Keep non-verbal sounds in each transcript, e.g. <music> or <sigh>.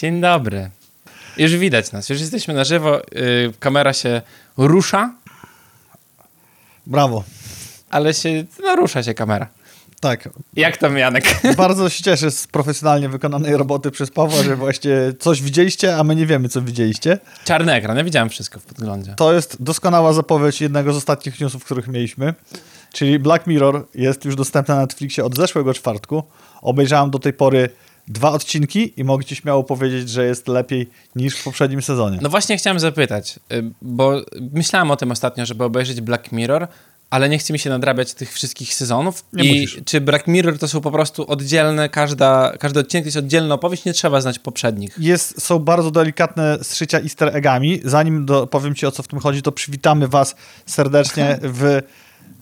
Dzień dobry. Już widać nas, już jesteśmy na żywo. Yy, kamera się rusza, Brawo. ale się, no rusza się kamera. Tak. Jak tam Janek? <laughs> Bardzo się cieszę z profesjonalnie wykonanej roboty przez Pawła, że właśnie coś widzieliście, a my nie wiemy, co widzieliście. Czarny ekran, ja widziałem wszystko w podglądzie. To jest doskonała zapowiedź jednego z ostatnich newsów, których mieliśmy. Czyli Black Mirror jest już dostępny na Netflixie od zeszłego czwartku. Obejrzałem do tej pory dwa odcinki i mogę ci śmiało powiedzieć, że jest lepiej niż w poprzednim sezonie. No właśnie chciałem zapytać, y, bo myślałem o tym ostatnio, żeby obejrzeć Black Mirror, ale nie chce mi się nadrabiać tych wszystkich sezonów. Nie I musisz. czy Black Mirror to są po prostu oddzielne, każda, każdy odcinek jest oddzielna opowieść, nie trzeba znać poprzednich. Jest, są bardzo delikatne strzycia easter eggami. Zanim do, powiem ci o co w tym chodzi, to przywitamy was serdecznie <laughs> w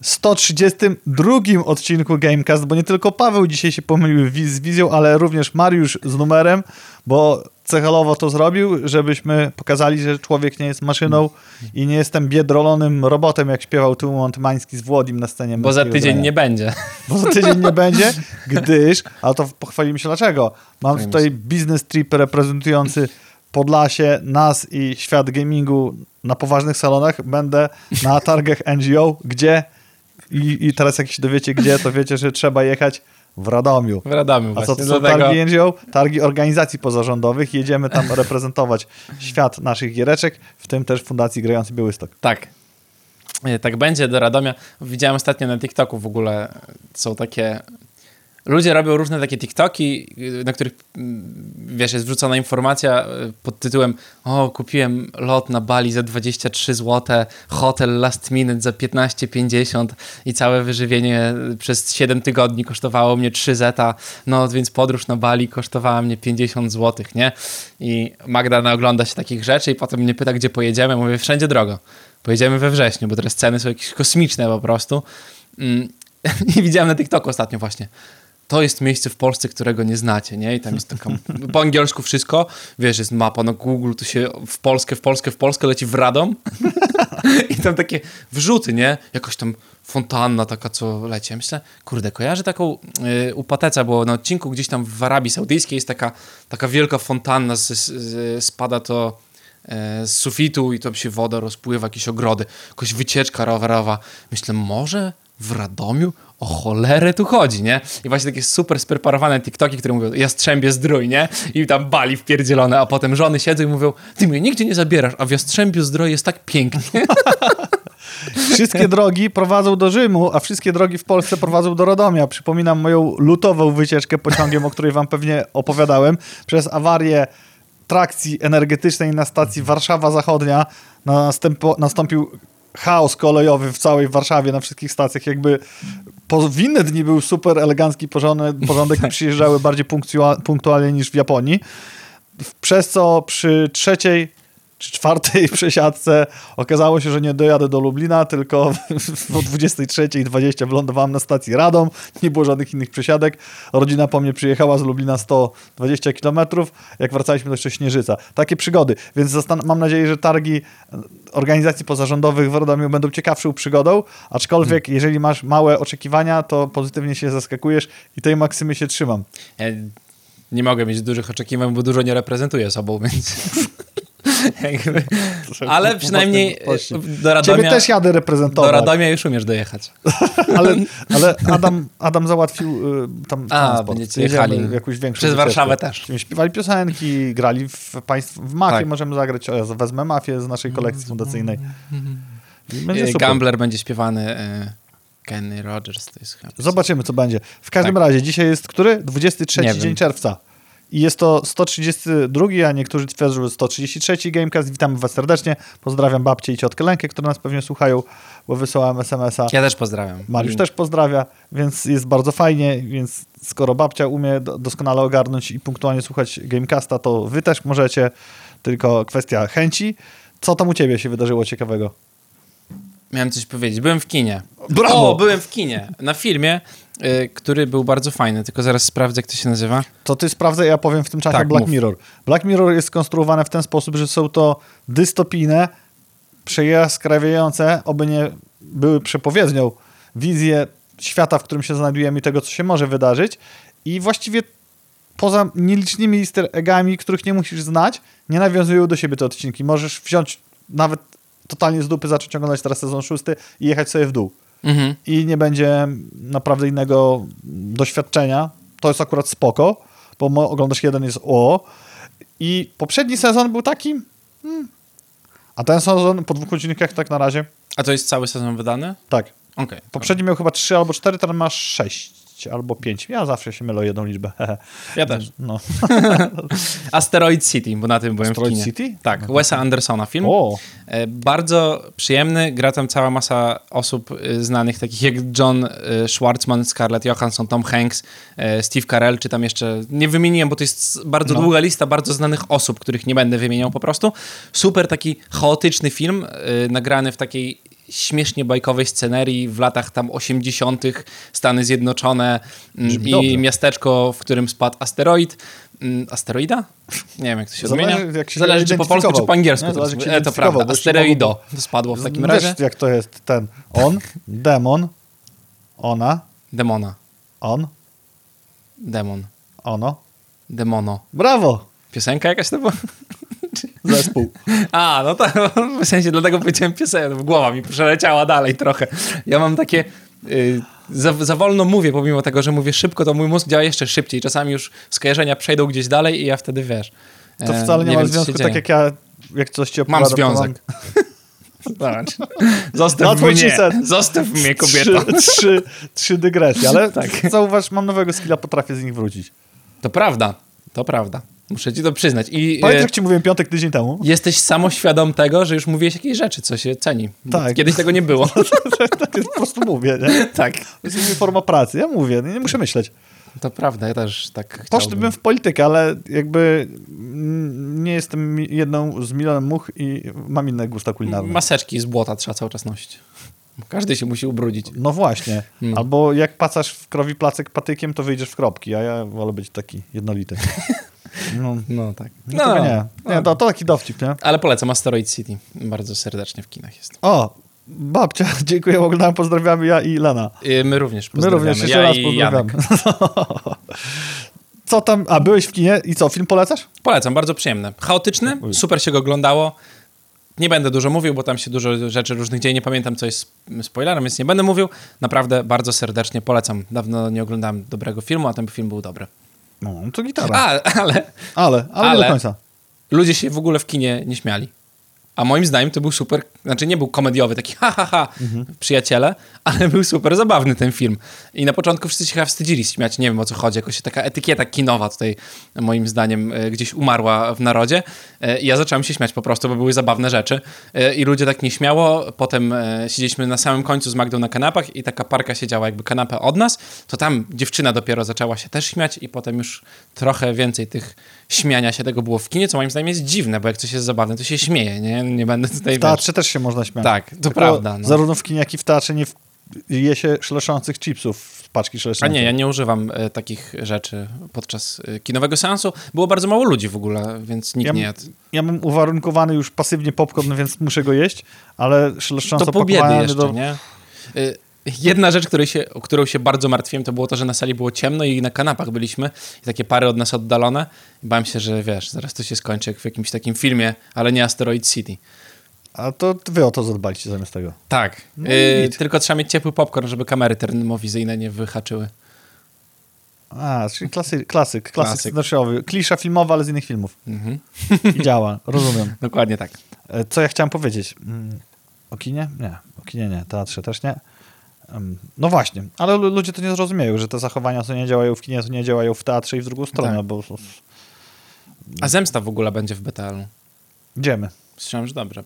132 odcinku Gamecast, bo nie tylko Paweł dzisiaj się pomylił z wizją, ale również Mariusz z numerem, bo celowo to zrobił, żebyśmy pokazali, że człowiek nie jest maszyną i nie jestem biedrolonym robotem, jak śpiewał Tumont Mański z Włodim na scenie. Bo za tydzień Grania. nie będzie. Bo za tydzień nie będzie, <laughs> gdyż, a to pochwalimy się dlaczego. Mam tutaj biznes trip reprezentujący Podlasie, nas i świat gamingu na poważnych salonach. Będę na targach NGO, gdzie i, i teraz jak się dowiecie gdzie, to wiecie, że trzeba jechać w Radomiu. W Radomiu A co to są dlatego- targi NGO? Targi organizacji pozarządowych. Jedziemy tam <laughs> reprezentować świat naszych giereczek, w tym też Fundacji Grający Białystok. Tak. E, Tak będzie do Radomia. Widziałem ostatnio na TikToku w ogóle e, są takie. Ludzie robią różne takie TikToki, y, na których mm, wiesz, jest wrzucona informacja y, pod tytułem O, kupiłem lot na Bali za 23 zł, hotel last minute za 15,50 i całe wyżywienie y, przez 7 tygodni kosztowało mnie 3 zeta, no więc podróż na Bali kosztowała mnie 50 zł, nie? I Magda ogląda się takich rzeczy i potem mnie pyta, gdzie pojedziemy. Mówię, wszędzie drogo. Pojedziemy we wrześniu, bo teraz ceny są jakieś kosmiczne po prostu. Mm, <laughs> I widziałem na TikToku ostatnio właśnie. To jest miejsce w Polsce, którego nie znacie, nie? I tam jest taka, po angielsku wszystko, wiesz, jest mapa na Google, tu się w Polskę, w Polskę, w Polskę leci w Radom <laughs> i tam takie wrzuty, nie? Jakoś tam fontanna taka, co leci. Ja myślę, kurde, kojarzę taką, y, u było na odcinku gdzieś tam w Arabii Saudyjskiej jest taka, taka wielka fontanna, z, z, spada to e, z sufitu i tam się woda rozpływa, jakieś ogrody, jakaś wycieczka rowerowa. Myślę, może w Radomiu o cholerę tu chodzi, nie? I właśnie takie super spreparowane TikToki, które mówią, jastrzębie zdrój, nie? I tam bali wpierdzielone, a potem żony siedzą i mówią, ty mnie nigdzie nie zabierasz, a w Jastrzębiu zdrój jest tak pięknie. <laughs> Wszystkie drogi prowadzą do Rzymu, a wszystkie drogi w Polsce prowadzą do Radomia. Przypominam moją lutową wycieczkę pociągiem, o której wam pewnie opowiadałem. Przez awarię trakcji energetycznej na stacji Warszawa Zachodnia nastąpił chaos kolejowy w całej Warszawie, na wszystkich stacjach. Jakby po, w inne dni był super elegancki porządek, porządek i przyjeżdżały bardziej punktua- punktualnie niż w Japonii. Przez co przy trzeciej czy czwartej przesiadce okazało się, że nie dojadę do Lublina, tylko o 23.20 wylądowałem na stacji Radom, nie było żadnych innych przesiadek. Rodzina po mnie przyjechała z Lublina 120 km, jak wracaliśmy to jeszcze Śnieżyca. Takie przygody, więc mam nadzieję, że targi organizacji pozarządowych w Radomiu będą ciekawszą przygodą, aczkolwiek jeżeli masz małe oczekiwania, to pozytywnie się zaskakujesz i tej maksymy się trzymam. Ja nie mogę mieć dużych oczekiwań, bo dużo nie reprezentuję sobą, więc... <laughs> Ale przynajmniej Właśnie. do Radomia, Ciebie też jadę do reprezentować. Radomia już umiesz dojechać. <laughs> ale, ale Adam, Adam załatwił y, tam A, transport. będziecie jechali jakąś większą przez. Warszawę też. Śpiewali piosenki, grali w, państw, w Mafię, Tak. możemy zagrać. O, ja wezmę Mafię z naszej kolekcji fundacyjnej. I Będzie E. Gambler będzie śpiewany e, Kenny Rogers. To jest chyba... Zobaczymy, co będzie. W każdym Tak. razie, dzisiaj jest który? 23 Nie dzień czerwca. I jest to 132, a niektórzy twierdzą, że 133 Gamecast. Witamy was serdecznie. Pozdrawiam babcię i ciotkę Lenkę, które nas pewnie słuchają, bo wysyłałem SMS-a. Ja też pozdrawiam. Mariusz też pozdrawia, więc jest bardzo fajnie, więc skoro babcia umie do- doskonale ogarnąć i punktualnie słuchać Gamecasta, to wy też możecie, tylko kwestia chęci. Co tam u ciebie się wydarzyło ciekawego? Miałem coś powiedzieć. Byłem w kinie. Brawo! O, byłem w kinie. Na filmie, który był bardzo fajny, tylko zaraz sprawdzę, jak to się nazywa. To ty sprawdzę, ja powiem w tym czasie Tak, Black mów. Mirror. Black Mirror jest skonstruowane w ten sposób, że są to dystopijne, przejaskrawiające, oby nie były przepowiednią, wizje świata, w którym się znajdujemy i tego, co się może wydarzyć. I właściwie poza nielicznymi easter eggami, których nie musisz znać, nie nawiązują do siebie te odcinki. Możesz wziąć nawet totalnie z dupy, zacząć oglądać teraz sezon szósty i jechać sobie w dół. Mhm. I nie będzie naprawdę innego doświadczenia. To jest akurat spoko, bo oglądasz jeden jest o. I poprzedni sezon był taki... Hmm. A ten sezon po dwóch odcinkach tak na razie... A to jest cały sezon wydany? Tak. Okej. Poprzedni miał chyba trzy albo cztery, teraz masz sześć albo pięć. Ja zawsze się mylę jedną liczbę. <laughs> Ja też. No. <laughs> Asteroid City, bo na tym byłem Asteroid w kinie. City? Tak, Wesa Andersona film. O, E, Bardzo przyjemny, gra tam cała masa osób e, znanych, takich jak John e, Schwartzman, Scarlett Johansson, Tom Hanks, Steve Carell, czy tam jeszcze, nie wymieniłem, bo to jest bardzo No. długa lista bardzo znanych osób, których nie będę wymieniał po prostu. Super taki chaotyczny film, nagrany w takiej śmiesznie bajkowej scenerii w latach tam 80. Stany Zjednoczone mm, Brzmi i dobrze. miasteczko, w którym spadł asteroid. Mm, Asteroida? Nie wiem, jak to się Zależy, odmienia. jak się Zależy, czy po polsku, czy po angielsku. Nie, to, zależy, się e, to prawda. Asteroido. mogło To spadło w takim Wiesz, razie. jak to jest ten on, demon, ona, Demona. on, Demon. ono. Demono. Brawo! Piosenka jakaś to była? Zespół. A, no tak, w sensie dlatego powiedziałem piosenkę, głowa mi przeleciała dalej trochę. Ja mam takie... y, za, za wolno mówię, pomimo tego, że mówię szybko, to mój mózg działa jeszcze szybciej. Czasami już skojarzenia przejdą gdzieś dalej i ja wtedy, wiesz... To e, wcale nie, ma wiem, związku, dzieje. tak jak ja, jak coś ci Mam opowiadam. to związek. <laughs> Zobacz. Zostaw mnie. Zostaw mnie, Trzy, kobieto. trzy, trzy dygresje, ale Tak. zauważ, mam nowego skilla, potrafię z nich wrócić. To prawda. To prawda. Muszę ci to przyznać. I Pamiętasz, e, jak ci mówiłem piątek tydzień temu? jesteś samoświadom tego, że już mówiłeś jakieś rzeczy, co się ceni. Tak. Kiedyś tego nie było. <laughs> tak jest, po prostu mówię, nie? <laughs> tak. To jest forma pracy. Ja mówię, nie, nie muszę myśleć. To prawda, ja też tak. Poszedłbym w politykę, ale jakby nie jestem jedną z milionem much i mam inne gusta kulinarne. Maseczki z błota trzeba cały czas nosić. Każdy się musi ubrudzić. No właśnie. Hmm. Albo jak pacasz w krowi placek patykiem, to wyjdziesz w kropki, a ja wolę być taki jednolity. <laughs> No, No tak. no, to nie. nie to, to taki dowcip, nie? Ale polecam Asteroid City. Bardzo serdecznie w kinach jest. O, babcia, <laughs> dziękuję, oglądałem, pozdrawiamy ja i Lena. I my również My pozdrawiamy. również, jeszcze ja raz pozdrawiamy. <laughs> Co tam, a byłeś w kinie i co, film polecasz? Polecam, bardzo przyjemny. Chaotyczny, super się go oglądało. Nie będę dużo mówił, bo tam się dużo rzeczy różnych dzieje. Nie pamiętam, co jest spoilerem, więc nie będę mówił. Naprawdę bardzo serdecznie polecam. Dawno nie oglądałem dobrego filmu, a ten film był dobry. No, to gitara. Ale ale, ale, nie ale- do końca. ludzie się w ogóle w kinie nie śmiali. A moim zdaniem to był super, znaczy nie był komediowy, taki ha, ha, ha, przyjaciele, ale był super zabawny ten film. I na początku wszyscy się chyba wstydzili śmiać, nie wiem o co chodzi, jakoś taka etykieta kinowa tutaj moim zdaniem e, gdzieś umarła w narodzie. E, I ja zacząłem się śmiać po prostu, bo były zabawne rzeczy. E, I ludzie tak nie śmiało, potem siedzieliśmy na samym końcu z Magdą na kanapach i taka parka siedziała jakby kanapę od nas, to tam dziewczyna dopiero zaczęła się też śmiać i potem już trochę więcej tych śmiania się tego było w kinie, co moim zdaniem jest dziwne, bo jak coś jest zabawne, to się śmieje, nie? Nie będę tutaj... W wiesz- teatrze też się można śmiać. Tak, to Tylko prawda. No. Zarówno w kinie, jak i w teatrze nie je się szleszących chipsów z paczki A szleszących. nie, ja nie używam e, takich rzeczy podczas e, kinowego seansu. Było bardzo mało ludzi w ogóle, więc nikt Ja nie jadł. Ja mam uwarunkowany już pasywnie popcorn, więc muszę go jeść, ale szleszcząco To pakowany jeszcze, do... nie? Jedna rzecz, której się, o którą się bardzo martwiłem, to było to, że na sali było ciemno i na kanapach byliśmy i takie pary od nas oddalone. I bałem się, że wiesz, zaraz to się skończy jak w jakimś takim filmie, ale nie Asteroid City. A to wy o to zadbaliście zamiast tego. Tak, No y, git. tylko trzeba mieć ciepły popcorn, żeby kamery termowizyjne nie wyhaczyły. A, czyli klasy, klasyk, klasyk Klasyk. Klisza filmowa, ale z innych filmów. Mhm. <laughs> I działa, rozumiem. Dokładnie tak. E, Co ja chciałem powiedzieć? Mm, O kinie? Nie, o kinie nie, teatrze też nie. No właśnie, ale lu- ludzie to nie zrozumieją, że te zachowania, co nie działają w kinie, to nie działają w teatrze i w drugą stronę, Tak. bo A Zemsta w ogóle będzie w BTL-u. idziemy. Słyszałem, że dobrze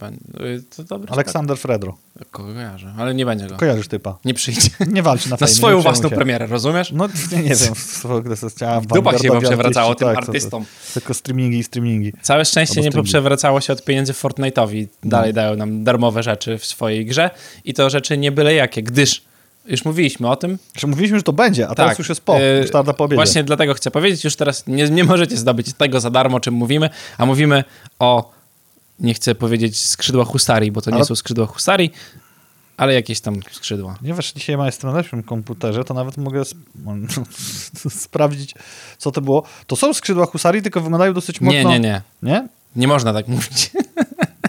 To dobrze. Aleksander Fredro. Kojarzę, ale nie będzie go. Kojarzysz typa. Nie przyjdzie. Nie walczy na <laughs> Na fejmie, swoją własną się. premierę, rozumiesz? No nie, nie wiem, co. <laughs> W dupach się chyba przewracało tym tak, to- to- artystom. Tylko streamingi i streamingi. Całe szczęście nie poprzewracało się od pieniędzy Fortnite'owi. Dalej dają nam darmowe rzeczy w swojej grze i to rzeczy nie byle jakie, gdyż już mówiliśmy o tym. Że mówiliśmy, że to będzie, a teraz już jest po, yy, już tarda po obiedzie. Właśnie dlatego chcę powiedzieć, już teraz nie, nie możecie zdobyć tego za darmo, o czym mówimy, a mówimy o, nie chcę powiedzieć skrzydła husarii, bo to nie Ale- są skrzydła husarii, Ale jakieś tam skrzydła. Ponieważ dzisiaj ma jestem na lepszym komputerze, to nawet mogę sp <laughs> sprawdzić, co to było. To są skrzydła husarii, tylko wyglądają dosyć mocno... Nie, nie, nie. Nie? Nie można tak <laughs> mówić.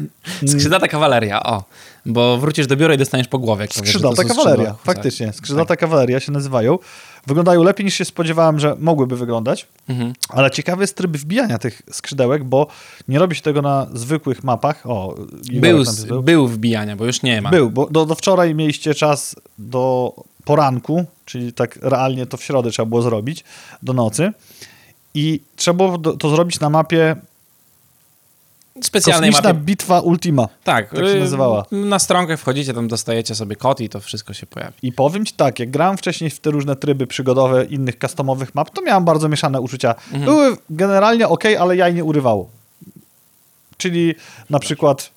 <laughs> Skrzydlata kawaleria, o. Bo wrócisz do biura i dostaniesz po głowie. Skrzydlata kawaleria, skrzydła husarii. faktycznie. Skrzydlata kawaleria się nazywają. Wyglądają lepiej niż się spodziewałem, że mogłyby wyglądać. Mhm. Ale ciekawy jest tryb wbijania tych skrzydełek, bo nie robi się tego na zwykłych mapach. O, Był, napisał. był wbijania, bo już nie ma. Był, bo do, do wczoraj mieliście czas do poranku, czyli tak realnie to w środę trzeba było zrobić, do nocy. I trzeba było to zrobić na mapie Specjalnej Kosmiczna mapie. Bitwa Ultima. Tak, tak się y, nazywała. Na stronkę wchodzicie, tam dostajecie sobie kod i to wszystko się pojawi. I powiem ci tak, jak grałem wcześniej w te różne tryby przygodowe innych customowych map, to miałem bardzo mieszane uczucia. Mhm. Były generalnie ok, ale jaj nie urywało. Czyli na przykład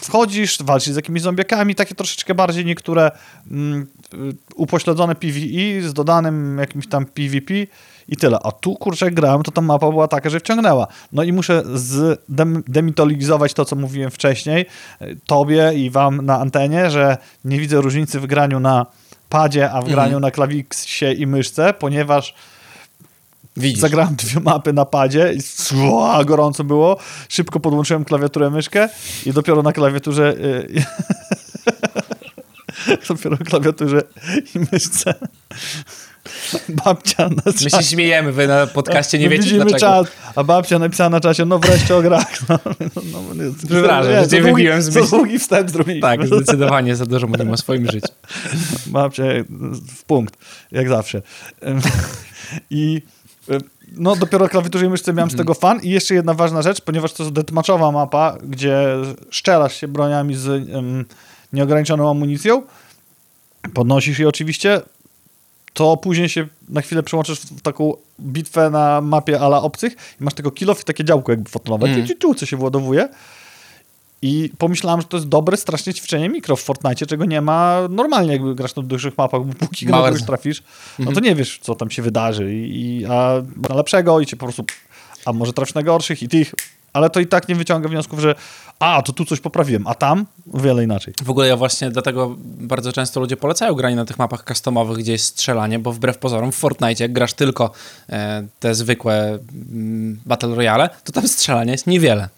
wchodzisz, walczysz z jakimiś zombiakami, takie troszeczkę bardziej niektóre mm, y, upośledzone PvE z dodanym jakimś tam PvP i tyle. A tu, kurczę, grałem, to ta mapa była taka, że wciągnęła. No i muszę zdem- demitologizować to, co mówiłem wcześniej, y, tobie i wam na antenie, że nie widzę różnicy w graniu na padzie, a w graniu na klawisie i myszce, ponieważ Widzisz. Zagrałem dwie mapy na padzie i sła, gorąco było. Szybko podłączyłem klawiaturę, myszkę i dopiero na klawiaturze y, <laughs> dopiero na klawiaturze i myszce <laughs> babcia na My czacie. się śmiejemy, wy na podcaście nie My wiecie dlaczego. czat, a babcia napisała na czacie, no wreszcie o grach. <laughs> No, no, no, Przepraszam, nie, że cię wybiłem z myśli. długi wstęp zrobiliśmy. Tak, zdecydowanie za dużo mówimy o swoim życiu. <laughs> Babcia w punkt, jak zawsze. I no dopiero klawiaturze i myszce miałem z tego fan. I jeszcze jedna ważna rzecz, ponieważ to jest deathmatchowa mapa, gdzie szczelasz się broniami z ym, nieograniczoną amunicją, podnosisz je oczywiście, to później się na chwilę przełączysz w taką bitwę na mapie ala obcych i masz tego kill off i takie działko jakby fotonowe, Mm. ciu, co się władowuje. I pomyślałem, że to jest dobre strasznie ćwiczenie mikro w Fortnite, czego nie ma normalnie, jakby grasz na dużych mapach, bo póki Małe- kogoś trafisz, no to nie wiesz, co tam się wydarzy. I, i- a na lepszego i cię po prostu, a może trafisz na gorszych i tych, ale to i tak nie wyciąga wniosków, że a, to tu coś poprawiłem, a tam o wiele inaczej. W ogóle ja właśnie dlatego bardzo często ludzie polecają granie na tych mapach customowych, gdzie jest strzelanie, bo wbrew pozorom w Fortnite, jak grasz tylko e, te zwykłe mm, Battle Royale, to tam strzelania jest niewiele.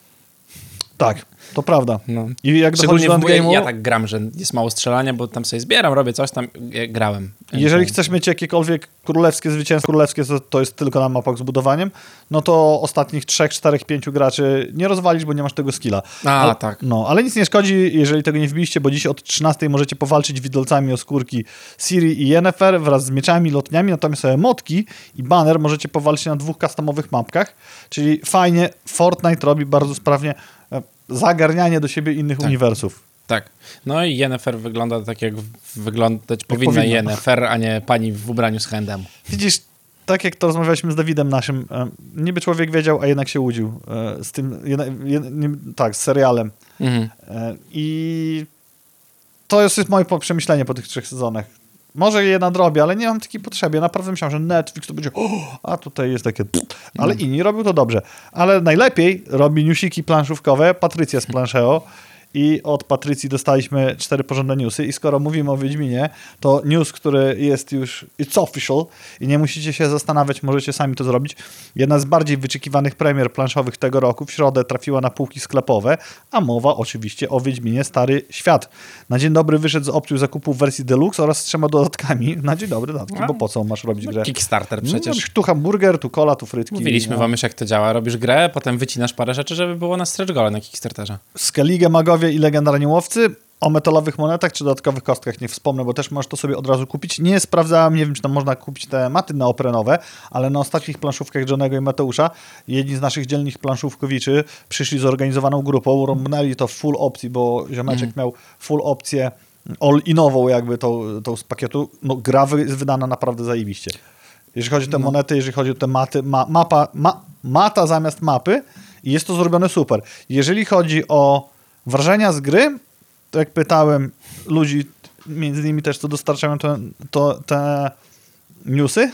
Tak, to prawda. No. I jak Szczególnie w, ja, endgame'u, ja tak gram, że jest mało strzelania, bo tam sobie zbieram, robię coś tam, ja grałem. Jeżeli chcesz mieć jakiekolwiek królewskie zwycięstwo, królewskie to, to jest tylko na mapach z budowaniem, no to ostatnich 3, 4, 5 graczy nie rozwalisz, bo nie masz tego skilla. A, ale, tak. No, ale nic nie szkodzi, jeżeli tego nie wbiliście, bo dziś od 13 możecie powalczyć widelcami o skórki Siri i Yennefer wraz z mieczami, lotniami, natomiast sobie motki i banner możecie powalczyć na dwóch customowych mapkach, czyli fajnie Fortnite robi bardzo sprawnie e, zagarnianie do siebie innych Tak. uniwersów. Tak. No i Yennefer wygląda tak, jak wyglądać powinna powinna. Yennefer, a nie pani w ubraniu z handem. Widzisz, tak jak to rozmawialiśmy z Dawidem naszym, e, niby człowiek wiedział, a jednak się łudził e, z tym, tak, z serialem. Mhm. E, I to jest moje przemyślenie po tych trzech sezonach. Może je nadrobię, ale nie mam takiej potrzeby. Ja naprawdę myślałem, że Netflix to będzie, o, a tutaj jest takie, ale inni robią to dobrze. Ale najlepiej robi newsiki planszówkowe Patrycja z Planszeo i od Patrycji dostaliśmy cztery porządne newsy i skoro mówimy o Wiedźminie, to news, który jest już, it's official i nie musicie się zastanawiać, możecie sami to zrobić. Jedna z bardziej wyczekiwanych premier planszowych tego roku w środę trafiła na półki sklepowe, a mowa oczywiście o Wiedźminie Stary Świat. Na dzień dobry wyszedł z opcją zakupu w wersji deluxe oraz z trzema dodatkami. Na dzień dobry dodatki, bo po co masz robić grę? Kickstarter No, przecież. tu hamburger, tu kola, tu frytki. Mówiliśmy no. wam już, jak to działa. Robisz grę, potem wycinasz parę rzeczy, żeby było na stretch gole na Kickstarterze. Skellige Magowie i Legendarni Łowcy. O metalowych monetach czy dodatkowych kostkach nie wspomnę, bo też możesz to sobie od razu kupić. Nie sprawdzałem, nie wiem, czy tam można kupić te maty neoprenowe, ale na ostatnich planszówkach Johnego i Mateusza jedni z naszych dzielnych planszówkowiczy przyszli zorganizowaną grupą, rąbnęli to w full opcji, bo ziomeczek miał full opcję all-inową jakby tą, tą z pakietu. No gra jest wydana naprawdę zajebiście. Jeżeli chodzi o te monety, jeżeli chodzi o te maty, ma, mapa, ma, mata zamiast mapy i jest to zrobione super. Jeżeli chodzi o wrażenia z gry, to jak pytałem ludzi, między innymi też, co dostarczają te, to, te newsy,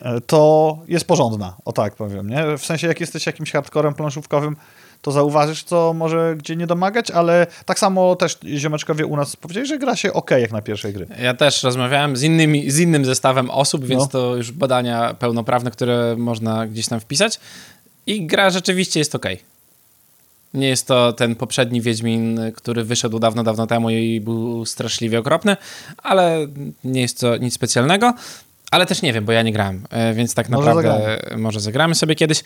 e, to jest porządna, o tak powiem, nie? W sensie, jak jesteś jakimś hardcorem planszówkowym, to zauważysz, co może gdzie nie domagać, ale tak samo też ziomeczkowie u nas powiedzieli, że gra się ok jak na pierwszej gry. Ja też rozmawiałem z, innymi, z innym zestawem osób, więc No. to już badania pełnoprawne, które można gdzieś tam wpisać. I gra rzeczywiście jest ok. Nie jest to ten poprzedni Wiedźmin, który wyszedł dawno, dawno temu i był straszliwie okropny, ale nie jest to nic specjalnego. Ale też nie wiem, bo ja nie grałem, e, więc tak Może naprawdę może zagramy sobie kiedyś.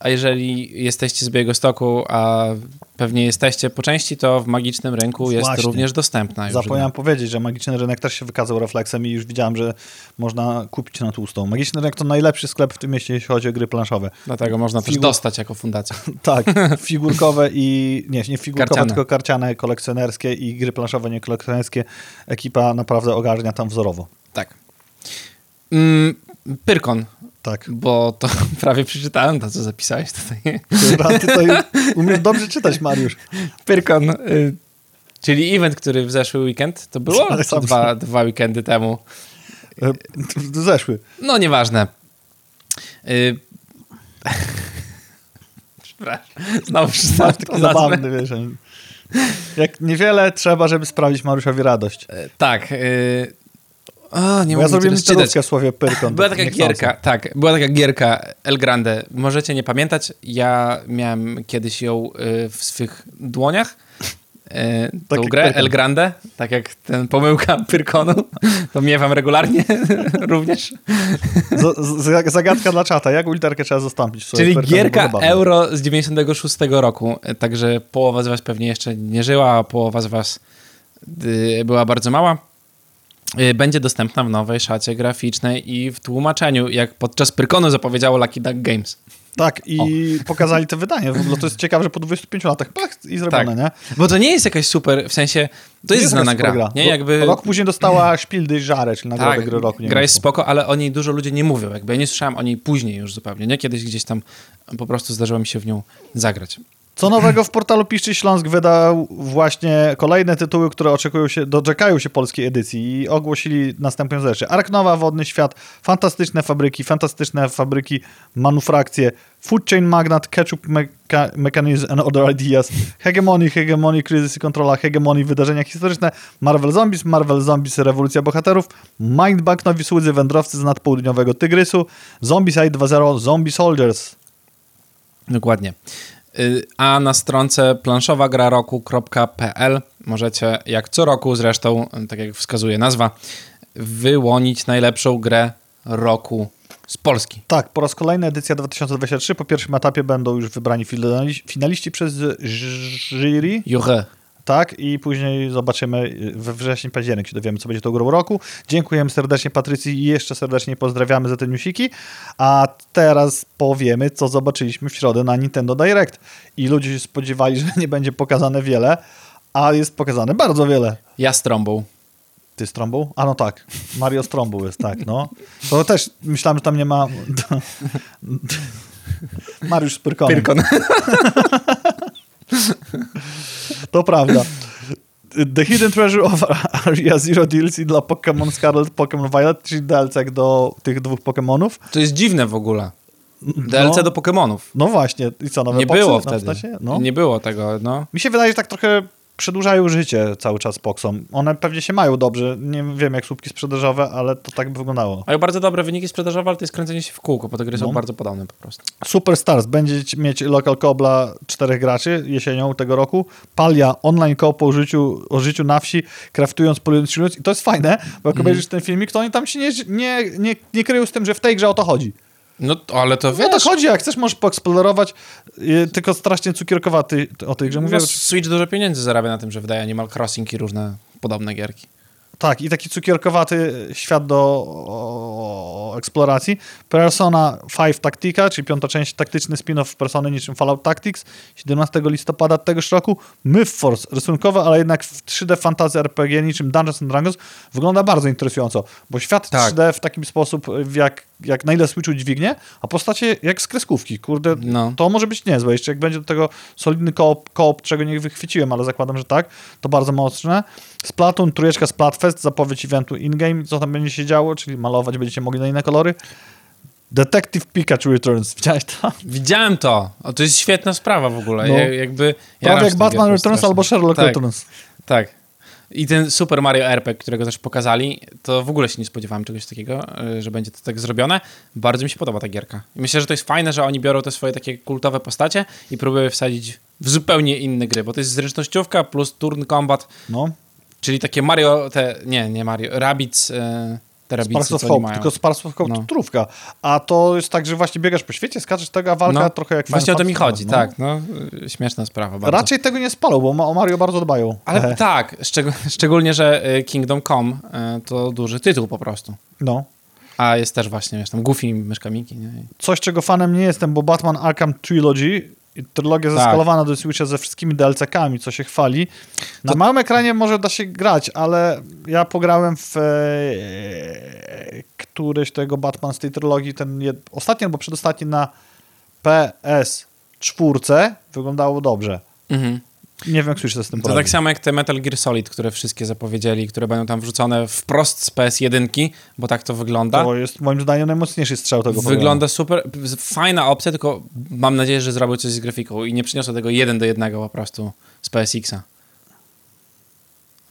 A jeżeli jesteście z Białegostoku, a pewnie jesteście po części, to w Magicznym Rynku jest Właśnie. również dostępna. Już Zapomniałem powiedzieć, że Magiczny Rynek też się wykazał refleksem i już widziałem, że można kupić na tłustą. Magiczny Rynek to najlepszy sklep w tym mieście, jeśli chodzi o gry planszowe. Dlatego można też Figur- dostać jako fundacja. <laughs> Tak, figurkowe i nie, nie figurkowe, Karciane. tylko karciane, kolekcjonerskie i gry planszowe, nie kolekcjonerskie. Ekipa naprawdę ogarnia tam wzorowo. Tak. Mm, Pyrkon, Tak. bo to <laughs> prawie przeczytałem to, co zapisałeś tutaj. Ty, ty tutaj <laughs> umiesz dobrze czytać, Mariusz. Pyrkon, y, czyli event, który w zeszły weekend, to było? Ale Czy sam dwa, dwa weekendy temu? E, Zeszły. No, nieważne. Y... Przepraszam, znowu przeczytałem nazwę. zabawny, wiesz. Jak niewiele trzeba, żeby sprawić Mariuszowi radość. E, Tak. Y... O, nie Bo ja zrobiłem literówkę w słowie Pyrkon. Była tak taka gierka, tak, była taka gierka El Grande. Możecie nie pamiętać, ja miałem kiedyś ją y, w swych dłoniach. Tak tą jak grę Pyrkon. El Grande, tak jak ten pomyłka <laughs> Pyrkonu, to miewam regularnie <laughs> również. Z- Zagadka dla czata. Jaką literkę trzeba zastąpić? Czyli Pyrkon? Gierka. Euro z 96 roku. Także połowa z was pewnie jeszcze nie żyła, a połowa z was y, była bardzo mała. Y, Będzie dostępna w nowej szacie graficznej i w tłumaczeniu, jak podczas Pyrkonu zapowiedziało Lucky Duck Games. Tak, i <laughs> pokazali to wydanie. W ogóle to jest ciekawe, że po 25 latach pach, i zrobione, Tak. nie? Bo to nie jest jakaś super, w sensie, to jest, znana super gra, nie? Jakby... Rok później dostała <clears throat> Szpildy Żare, czyli nagrodę Tak, gry roku. gra jest spoko, ale o niej dużo ludzi nie mówią. Jakby ja nie słyszałem o niej później już zupełnie, nie? Kiedyś gdzieś tam po prostu zdarzyło mi się w nią zagrać. Co nowego w portalu Piszczy Śląsk wydał właśnie kolejne tytuły, które oczekują się, doczekają się polskiej edycji i ogłosili następujące rzeczy. Ark Nowa, Wodny Świat, fantastyczne fabryki, fantastyczne fabryki, manufrakcje, Food Chain Magnat, Ketchup Mecha Mechanism and Other Ideas, Hegemony, Hegemony, Kryzys i Kontrola, Hegemony, Wydarzenia Historyczne, Marvel Zombies, Marvel Zombies, Rewolucja Bohaterów, Mindbank, Nowi Słudzy, Wędrowcy z nadpołudniowego Tygrysu, Zombicide 2.0, Zombie Soldiers. Dokładnie. Y, A na stronce planszowagraroku.pl możecie, jak co roku zresztą, tak jak wskazuje nazwa, wyłonić najlepszą grę roku z Polski. Tak, po raz kolejny edycja 2023. Po pierwszym etapie będą już wybrani finali- finaliści przez jury, Jury. Tak, i później zobaczymy we wrześniu, październik się dowiemy, co będzie tą grą roku. Dziękujemy serdecznie Patrycji i jeszcze serdecznie pozdrawiamy za te newsiki. A teraz powiemy, co zobaczyliśmy w środę na Nintendo Direct. I ludzie się spodziewali, <laughs> że nie będzie pokazane wiele, a jest pokazane bardzo wiele. Ja z trąbą. Ty z trąbą? A no tak, Mario z trąbą jest, tak, no. To też myślałem, że tam nie ma... <laughs> Mariusz z Pyrkonem. Pyrkon. <laughs> To prawda. The Hidden Treasure of Area Zero DLC dla Pokémon Scarlet, Pokémon Violet, czyli DLC do tych dwóch Pokémonów. To jest dziwne w ogóle. DLC no, do Pokémonów. No właśnie, i co, nowe Nie poksy było wtedy. No. Nie było tego, no. Mi się wydaje, że tak trochę przedłużają życie cały czas Poxom. One pewnie się mają dobrze, nie wiem jak słupki sprzedażowe, ale to tak by wyglądało. Mają bardzo dobre wyniki sprzedażowe, ale to jest kręcenie się w kółko, bo te gry są No. bardzo podobne po prostu. Superstars będzie mieć local kobla czterech graczy jesienią tego roku. Palia online koop o życiu, o życiu na wsi, kraftując, polując. I to jest fajne, bo jak obejrzysz ten filmik, to oni tam się nie, nie, nie, nie kryją z tym, że w tej grze o to chodzi. No ale to No wiesz, to chodzi, jak chcesz, możesz poeksplorować, yy, tylko strasznie cukierkowaty o tej grze mówię. no, Switch dużo pieniędzy zarabia na tym, że wydaje Animal Crossing i różne podobne gierki. Tak, i taki cukierkowaty świat do o, o, eksploracji. Persona 5 Tactica, czyli piąta część, taktyczny spin-off Persony niczym Fallout Tactics, 17 listopada tegoż roku. Myth Force, rysunkowe, ale jednak w 3D fantasy RPG niczym Dungeons and Dragons wygląda bardzo interesująco, bo świat Tak. 3D w taki sposób, w jak, jak na ile Switchu dźwignie, a postacie jak z kreskówki. Kurde, No. to może być niezłe. Jeszcze jak będzie do tego solidny koop, koop czego nie wychwyciłem, ale zakładam, że tak, to bardzo mocne. Splatoon, trójeczka Splatfest, zapowiedź eventu in-game, co tam będzie się działo, czyli malować będziecie mogli na inne kolory. Detective Pikachu Returns. <laughs> Widziałeś to? Widziałem to. O, to jest świetna sprawa w ogóle. No. Ja, jakby, Prawie jaram jak Batman Returns strasznie. albo Sherlock tak, Returns. Tak. I ten Super Mario RPG, którego też pokazali, to w ogóle się nie spodziewałem czegoś takiego, y, że będzie to tak zrobione. Bardzo mi się podoba ta gierka. Myślę, że to jest fajne, że oni biorą te swoje takie kultowe postacie i próbują wsadzić w zupełnie inne gry, bo to jest zręcznościówka plus turn combat, No. czyli takie Mario, te, nie, nie Mario, Rabbids, y, te Sparks Rabbidsy, of co oni Hope, mają. tylko Hope No. to trówka. A to jest tak, że właśnie biegasz po świecie, skaczesz tego, a walka No, trochę jak Właśnie o to mi chodzi, no. tak. No, y, śmieszna sprawa bardzo. Raczej tego nie spalą, bo o Mario bardzo dbają. Ale E, tak, szczeg- <laughs> szczególnie, że y, Kingdom Come y, to duży tytuł po prostu. No. A jest też właśnie, wiesz, tam Goofy, myszka Miki, nie? Coś, czego fanem nie jestem, bo Batman Arkham Trilogy, i trylogia Tak. zeskalowana do Switcha ze wszystkimi DLC-kami, co się chwali. Na małym ekranie może da się grać, ale ja pograłem w e, któryś tego Batman z tej trylogii, ten jed, ostatni albo przedostatni na PS4 wyglądało dobrze. Mhm. Nie wiem, jak Switch z tym To tak samo jak te Metal Gear Solid, które wszystkie zapowiedzieli, które będą tam wrzucone wprost z PS1, bo tak to wygląda. To jest moim zdaniem najmocniejszy strzał tego Wygląda super, fajna opcja, tylko mam nadzieję, że zrobią coś z grafiką i nie przyniosą tego jeden do jednego po prostu z PSX-a.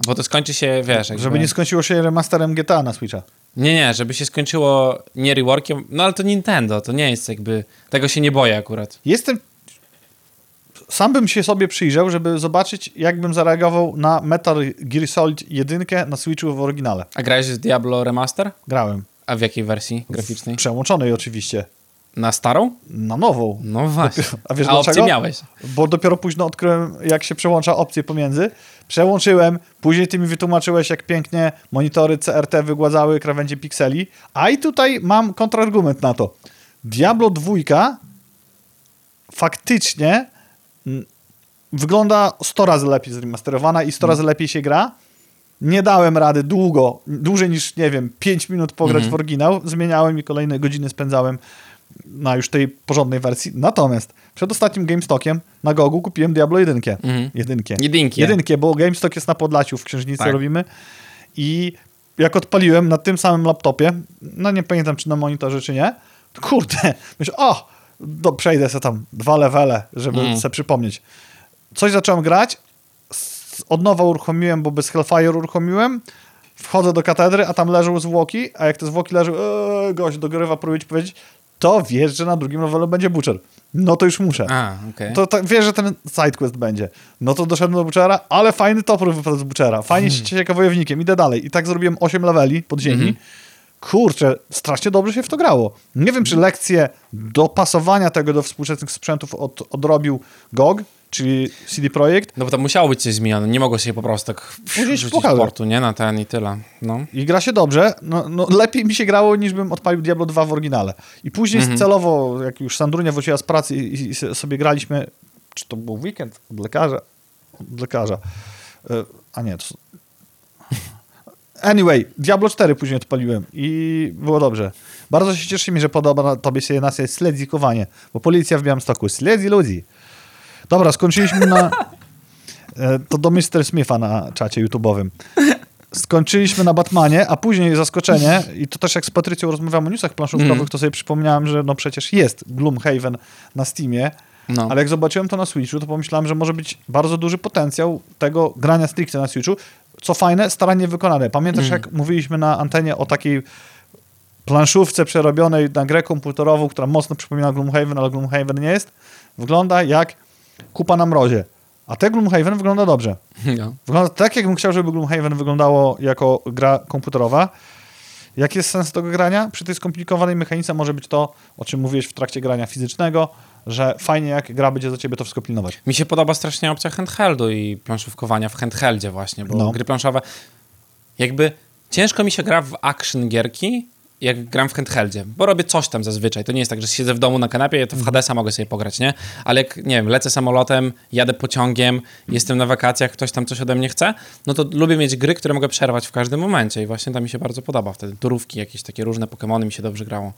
Bo to skończy się, wiesz... programu. Jakby... Żeby nie skończyło się remasterem GTA na Switcha. Nie, nie, żeby się skończyło nie reworkiem, no ale to Nintendo, to nie jest jakby... Tego się nie boję akurat. Jestem. Sam bym się sobie przyjrzał, żeby zobaczyć, jak bym zareagował na Metal Gear Solid 1 na Switchu w oryginale. A grałeś w Diablo Remaster? Grałem. A w jakiej wersji graficznej? Przełączonej oczywiście. Na starą? Na nową. No właśnie. <laughs> A wiesz A opcję dlaczego? miałeś. Bo dopiero późno odkryłem, jak się przełącza opcje pomiędzy. Przełączyłem, później ty mi wytłumaczyłeś, jak pięknie monitory CRT wygładzały krawędzie pikseli. A i tutaj mam kontrargument na to. Diablo 2 faktycznie wygląda 100 razy lepiej zremasterowana i 100 razy lepiej się gra. Nie dałem rady długo, dłużej niż, nie wiem, 5 minut pograć w oryginał. Zmieniałem i kolejne godziny spędzałem na już tej porządnej wersji. Natomiast przed ostatnim GameStockiem na Gogu kupiłem Diablo 1. Mhm. Jedynkie. Jedynkie. Jedynkie, bo GameStock jest na Podlaciu, w Księżnicy Tak. robimy. I jak odpaliłem na tym samym laptopie, no nie pamiętam czy na monitorze, czy nie, to kurde, myślę, o, do, przejdę sobie tam dwa levele, żeby Mm. sobie przypomnieć. Coś zacząłem grać, od nowa uruchomiłem, bo bez Hellfire uruchomiłem, wchodzę do katedry, a tam leżą zwłoki, a jak te zwłoki leżą, eee, gość dogorywa, próbuje ci powiedzieć, to wiesz, że na drugim levelu będzie Butcher. No to już muszę. A, okej. To wiesz, że ten sidequest będzie. No to doszedłem do Butchera, ale fajny topór wypadł z Butchera. Fajnie Hmm. się cieka wojownikiem, idę dalej. I tak zrobiłem 8 leveli podziemi. Mhm. Kurczę, strasznie dobrze się w to grało. Nie wiem, czy lekcję dopasowania tego do współczesnych sprzętów od, odrobił GOG, czyli CD Projekt. No bo to musiało być coś zmienione. Nie mogło się po prostu tak rzucić portu, nie? Na ten i tyle. No. I gra się dobrze. No, no, lepiej mi się grało, niż bym odpalił Diablo 2 w oryginale. I później Mhm. celowo, jak już Sandrunia wróciła z pracy i, i sobie graliśmy, czy to był weekend od lekarza? Od lekarza. E, A nie, to... Anyway, Diablo 4 później odpaliłem i było dobrze. Bardzo się cieszy mi, że podoba tobie się nas jest sledzikowanie, bo policja w Białymstoku śledzi ludzi. Dobra, skończyliśmy na... <laughs> E, To do Mr. Smitha na czacie YouTube'owym skończyliśmy na Batmanie, a później zaskoczenie, i to też jak z Patrycją rozmawiam o newsach planszówkowych, Mm. to sobie przypomniałem, że no przecież jest Gloomhaven na Steamie, no. ale jak zobaczyłem to na Switchu, to pomyślałem, że może być bardzo duży potencjał tego grania stricte na Switchu, co fajne, starannie wykonane. Pamiętasz, Mm. jak mówiliśmy na antenie o takiej planszówce przerobionej na grę komputerową, która mocno przypomina Gloomhaven, ale Gloomhaven nie jest? Wygląda jak kupa na mrozie. A te Gloomhaven wygląda dobrze. No. Wygląda tak, jakbym chciał, żeby Gloomhaven wyglądało jako gra komputerowa. Jaki jest sens tego grania? Przy tej skomplikowanej mechanice może być to, o czym mówiłeś w trakcie grania fizycznego, że fajnie jak gra będzie za ciebie to wszystko pilnować. Mi się podoba strasznie opcja handheldu i planszówkowania w handheldzie właśnie, bo No. gry planszowe jakby ciężko mi się gra w action gierki, jak gram w handheldzie, bo robię coś tam zazwyczaj. To nie jest tak, że siedzę w domu na kanapie, to w Hadesa mogę sobie pograć, nie? Ale jak, nie wiem, lecę samolotem, jadę pociągiem, jestem na wakacjach, ktoś tam coś ode mnie chce, no to lubię mieć gry, które mogę przerwać w każdym momencie i właśnie to mi się bardzo podoba wtedy. Turówki, jakieś takie różne Pokemony mi się dobrze grało.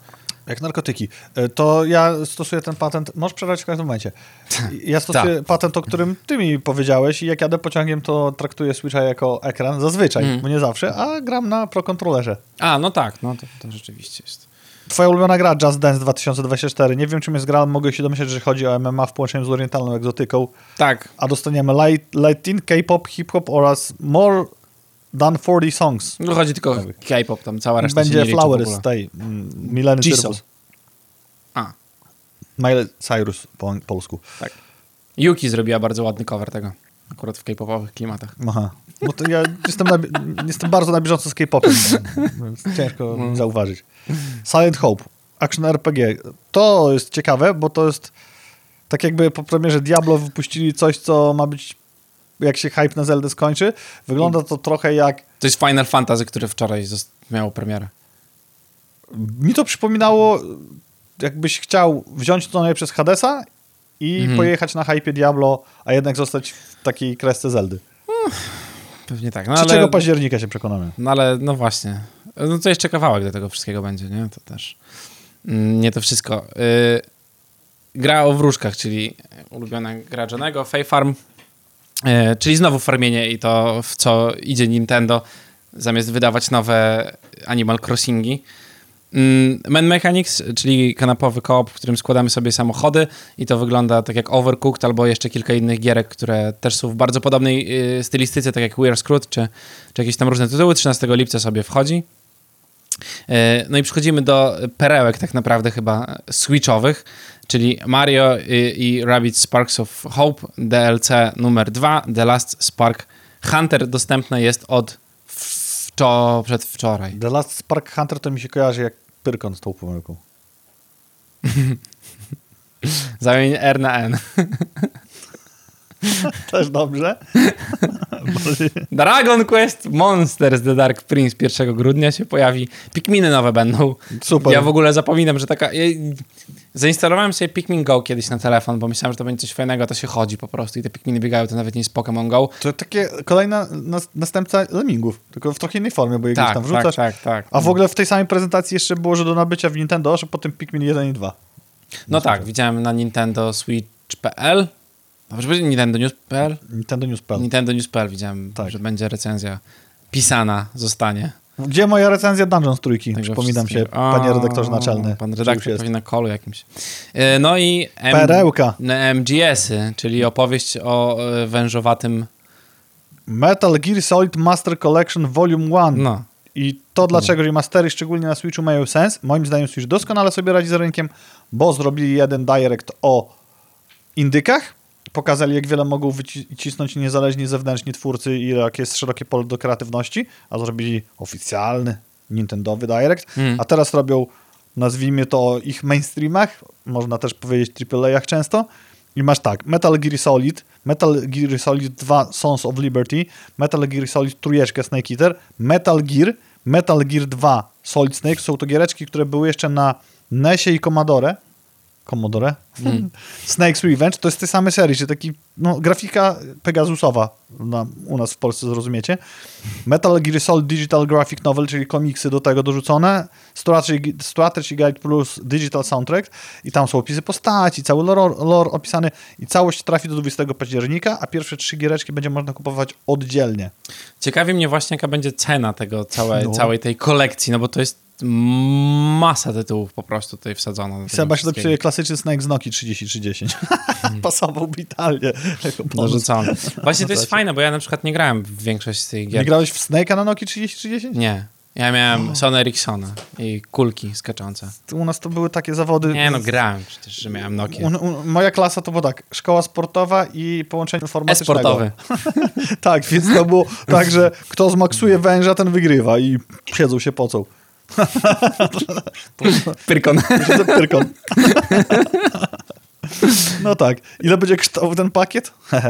Jak narkotyki. E, To ja stosuję ten patent, możesz przerwać w każdym momencie. <laughs> Ja stosuję patent, o którym ty mi powiedziałeś i jak jadę pociągiem, to traktuję Switcha jako ekran, zazwyczaj, Mm. bo nie zawsze, a gram na Pro Controllerze. A, no tak, no to, to rzeczywiście jest. Twoja ulubiona gra Just Dance 2024. Nie wiem, czym jest gra, mogę się domyśleć, że chodzi o MMA w połączeniu z orientalną egzotyką. Tak. A dostaniemy light, K-pop, hip-hop oraz more than 40 songs. No chodzi tylko o K-pop, tam cała reszta się Będzie Flowers tej mm, Mileny. Cyrus. A, Miley Cyrus po polsku. tak. Yuki zrobiła bardzo ładny cover tego. Akurat w K-popowych klimatach. Aha. No to ja jestem, na, <laughs> jestem bardzo na bieżąco z K-popem, ciężko No. zauważyć. Silent Hope, action RPG. To jest ciekawe, bo to jest tak jakby po premierze Diablo wypuścili coś, co ma być jak się hype na Zeldę skończy. Wygląda to trochę jak To jest Final Fantasy, które wczoraj miało premierę. mi to przypominało jakbyś chciał wziąć to przez Hadesa i Mhm. pojechać na hype Diablo, a jednak zostać w takiej kresce Zeldy. Pewnie tak. No 3 ale, października się przekonamy. no ale no właśnie. No to jeszcze kawałek do tego wszystkiego będzie, nie? To też mm, nie to wszystko. Y, gra o wróżkach, czyli ulubiona gra Johnego, Fay Farm, czyli znowu farmienie i to w co idzie Nintendo, zamiast wydawać nowe Animal Crossingi. Mm, Man Mechanics, czyli kanapowy koop, w którym składamy sobie samochody i to wygląda tak jak Overcooked albo jeszcze kilka innych gierek, które też są w bardzo podobnej y, stylistyce, tak jak We're Screwed czy, czy jakieś tam różne tytuły. 13 lipca sobie wchodzi. E, No i przechodzimy do perełek tak naprawdę chyba switchowych, czyli Mario i, i Rabbids Sparks of Hope DLC numer 2, The Last Spark Hunter dostępne jest od wczo- przedwczoraj. The Last Spark Hunter to mi się kojarzy jak Pyrkon z tą pomyłką. <laughs> Zamień R na N. <laughs> Też dobrze. <laughs> Dragon Quest Monsters The Dark Prince 1 grudnia się pojawi. Pikminy nowe będą. Super. Ja w ogóle zapominam, że taka... Ja zainstalowałem sobie Pikmin Go kiedyś na telefon, bo myślałem, że to będzie coś fajnego, to się chodzi po prostu i te Pikminy biegają, to nawet nie jest Pokémon Go. To takie kolejna nas, następca Lemmingów, tylko w trochę innej formie, bo je gdzieś Tak, tam tak, wrzucasz. tak, tak. A w ogóle w tej samej prezentacji jeszcze było, że do nabycia w Nintendo, że potem Pikmin 1 i 2. No tak, widziałem na Nintendo Switch.pl Dobrze będzie Nintendo News.pl? Nintendo News.pl. Nintendo News.pl widziałem, Tak. że będzie recenzja pisana, zostanie. Gdzie moja recenzja Dungeons trójki? Także Przypominam się, panie redaktorze naczelny. Pan redaktor jest? pewnie na kolu jakimś. E, No i M- Perełka. MGS-y, czyli opowieść o e, wężowatym... Metal Gear Solid Master Collection Volume 1. No, I to dlaczego remastery, szczególnie na Switchu, mają sens. Moim zdaniem Switch doskonale sobie radzi z rynkiem, bo zrobili jeden direct o indykach. Pokazali, jak wiele mogą wycisnąć niezależni zewnętrzni twórcy i jak jest szerokie pole do kreatywności, a zrobili oficjalny Nintendowy direct. Mm. A teraz robią, nazwijmy to ich mainstreamach, można też powiedzieć AAA-ach często. I masz tak, Metal Gear Solid, Metal Gear Solid 2 Sons of Liberty, Metal Gear Solid trójeczkę Snake Eater, Metal Gear, Metal Gear 2 Solid Snake. Są to giereczki, które były jeszcze na NESie i Commodore. Commodore? Snake's Revenge to jest tej samej serii, czyli taki, no, grafika Pegasusowa na, u nas w Polsce zrozumiecie. Metal Gear Solid Digital Graphic Novel, czyli komiksy do tego dorzucone. Strategy, Strategy Guide plus Digital Soundtrack i tam są opisy postaci, cały lore, lore opisany i całość trafi do 20 października, a pierwsze trzy giereczki będzie można kupować oddzielnie. ciekawi mnie właśnie, jaka będzie cena tego całe, No. całej tej kolekcji, no bo to jest masa tytułów po prostu tutaj wsadzono. Seba się dopisuje klasyczny Snake z Noki 3030. Pasowałby idealnie. Dorzucony. Właśnie to jest fajne, bo ja na przykład nie grałem w większość z tych gier. Nie grałeś w Snake'a na Noki 3030? Nie. Ja miałem Sony Ericssona i kulki skaczące. U nas to były takie zawody. Nie no, grałem przecież, że miałem Nokia. U, u, moja klasa to było tak, szkoła sportowa i połączenie informatycznego. E-sportowy. <laughs> tak, więc to było tak, że kto zmaksuje węża, ten wygrywa i siedzą się pocą. <laughs> Pyrkon. Pyrkon. no tak. Ile będzie kosztował ten pakiet? <laughs>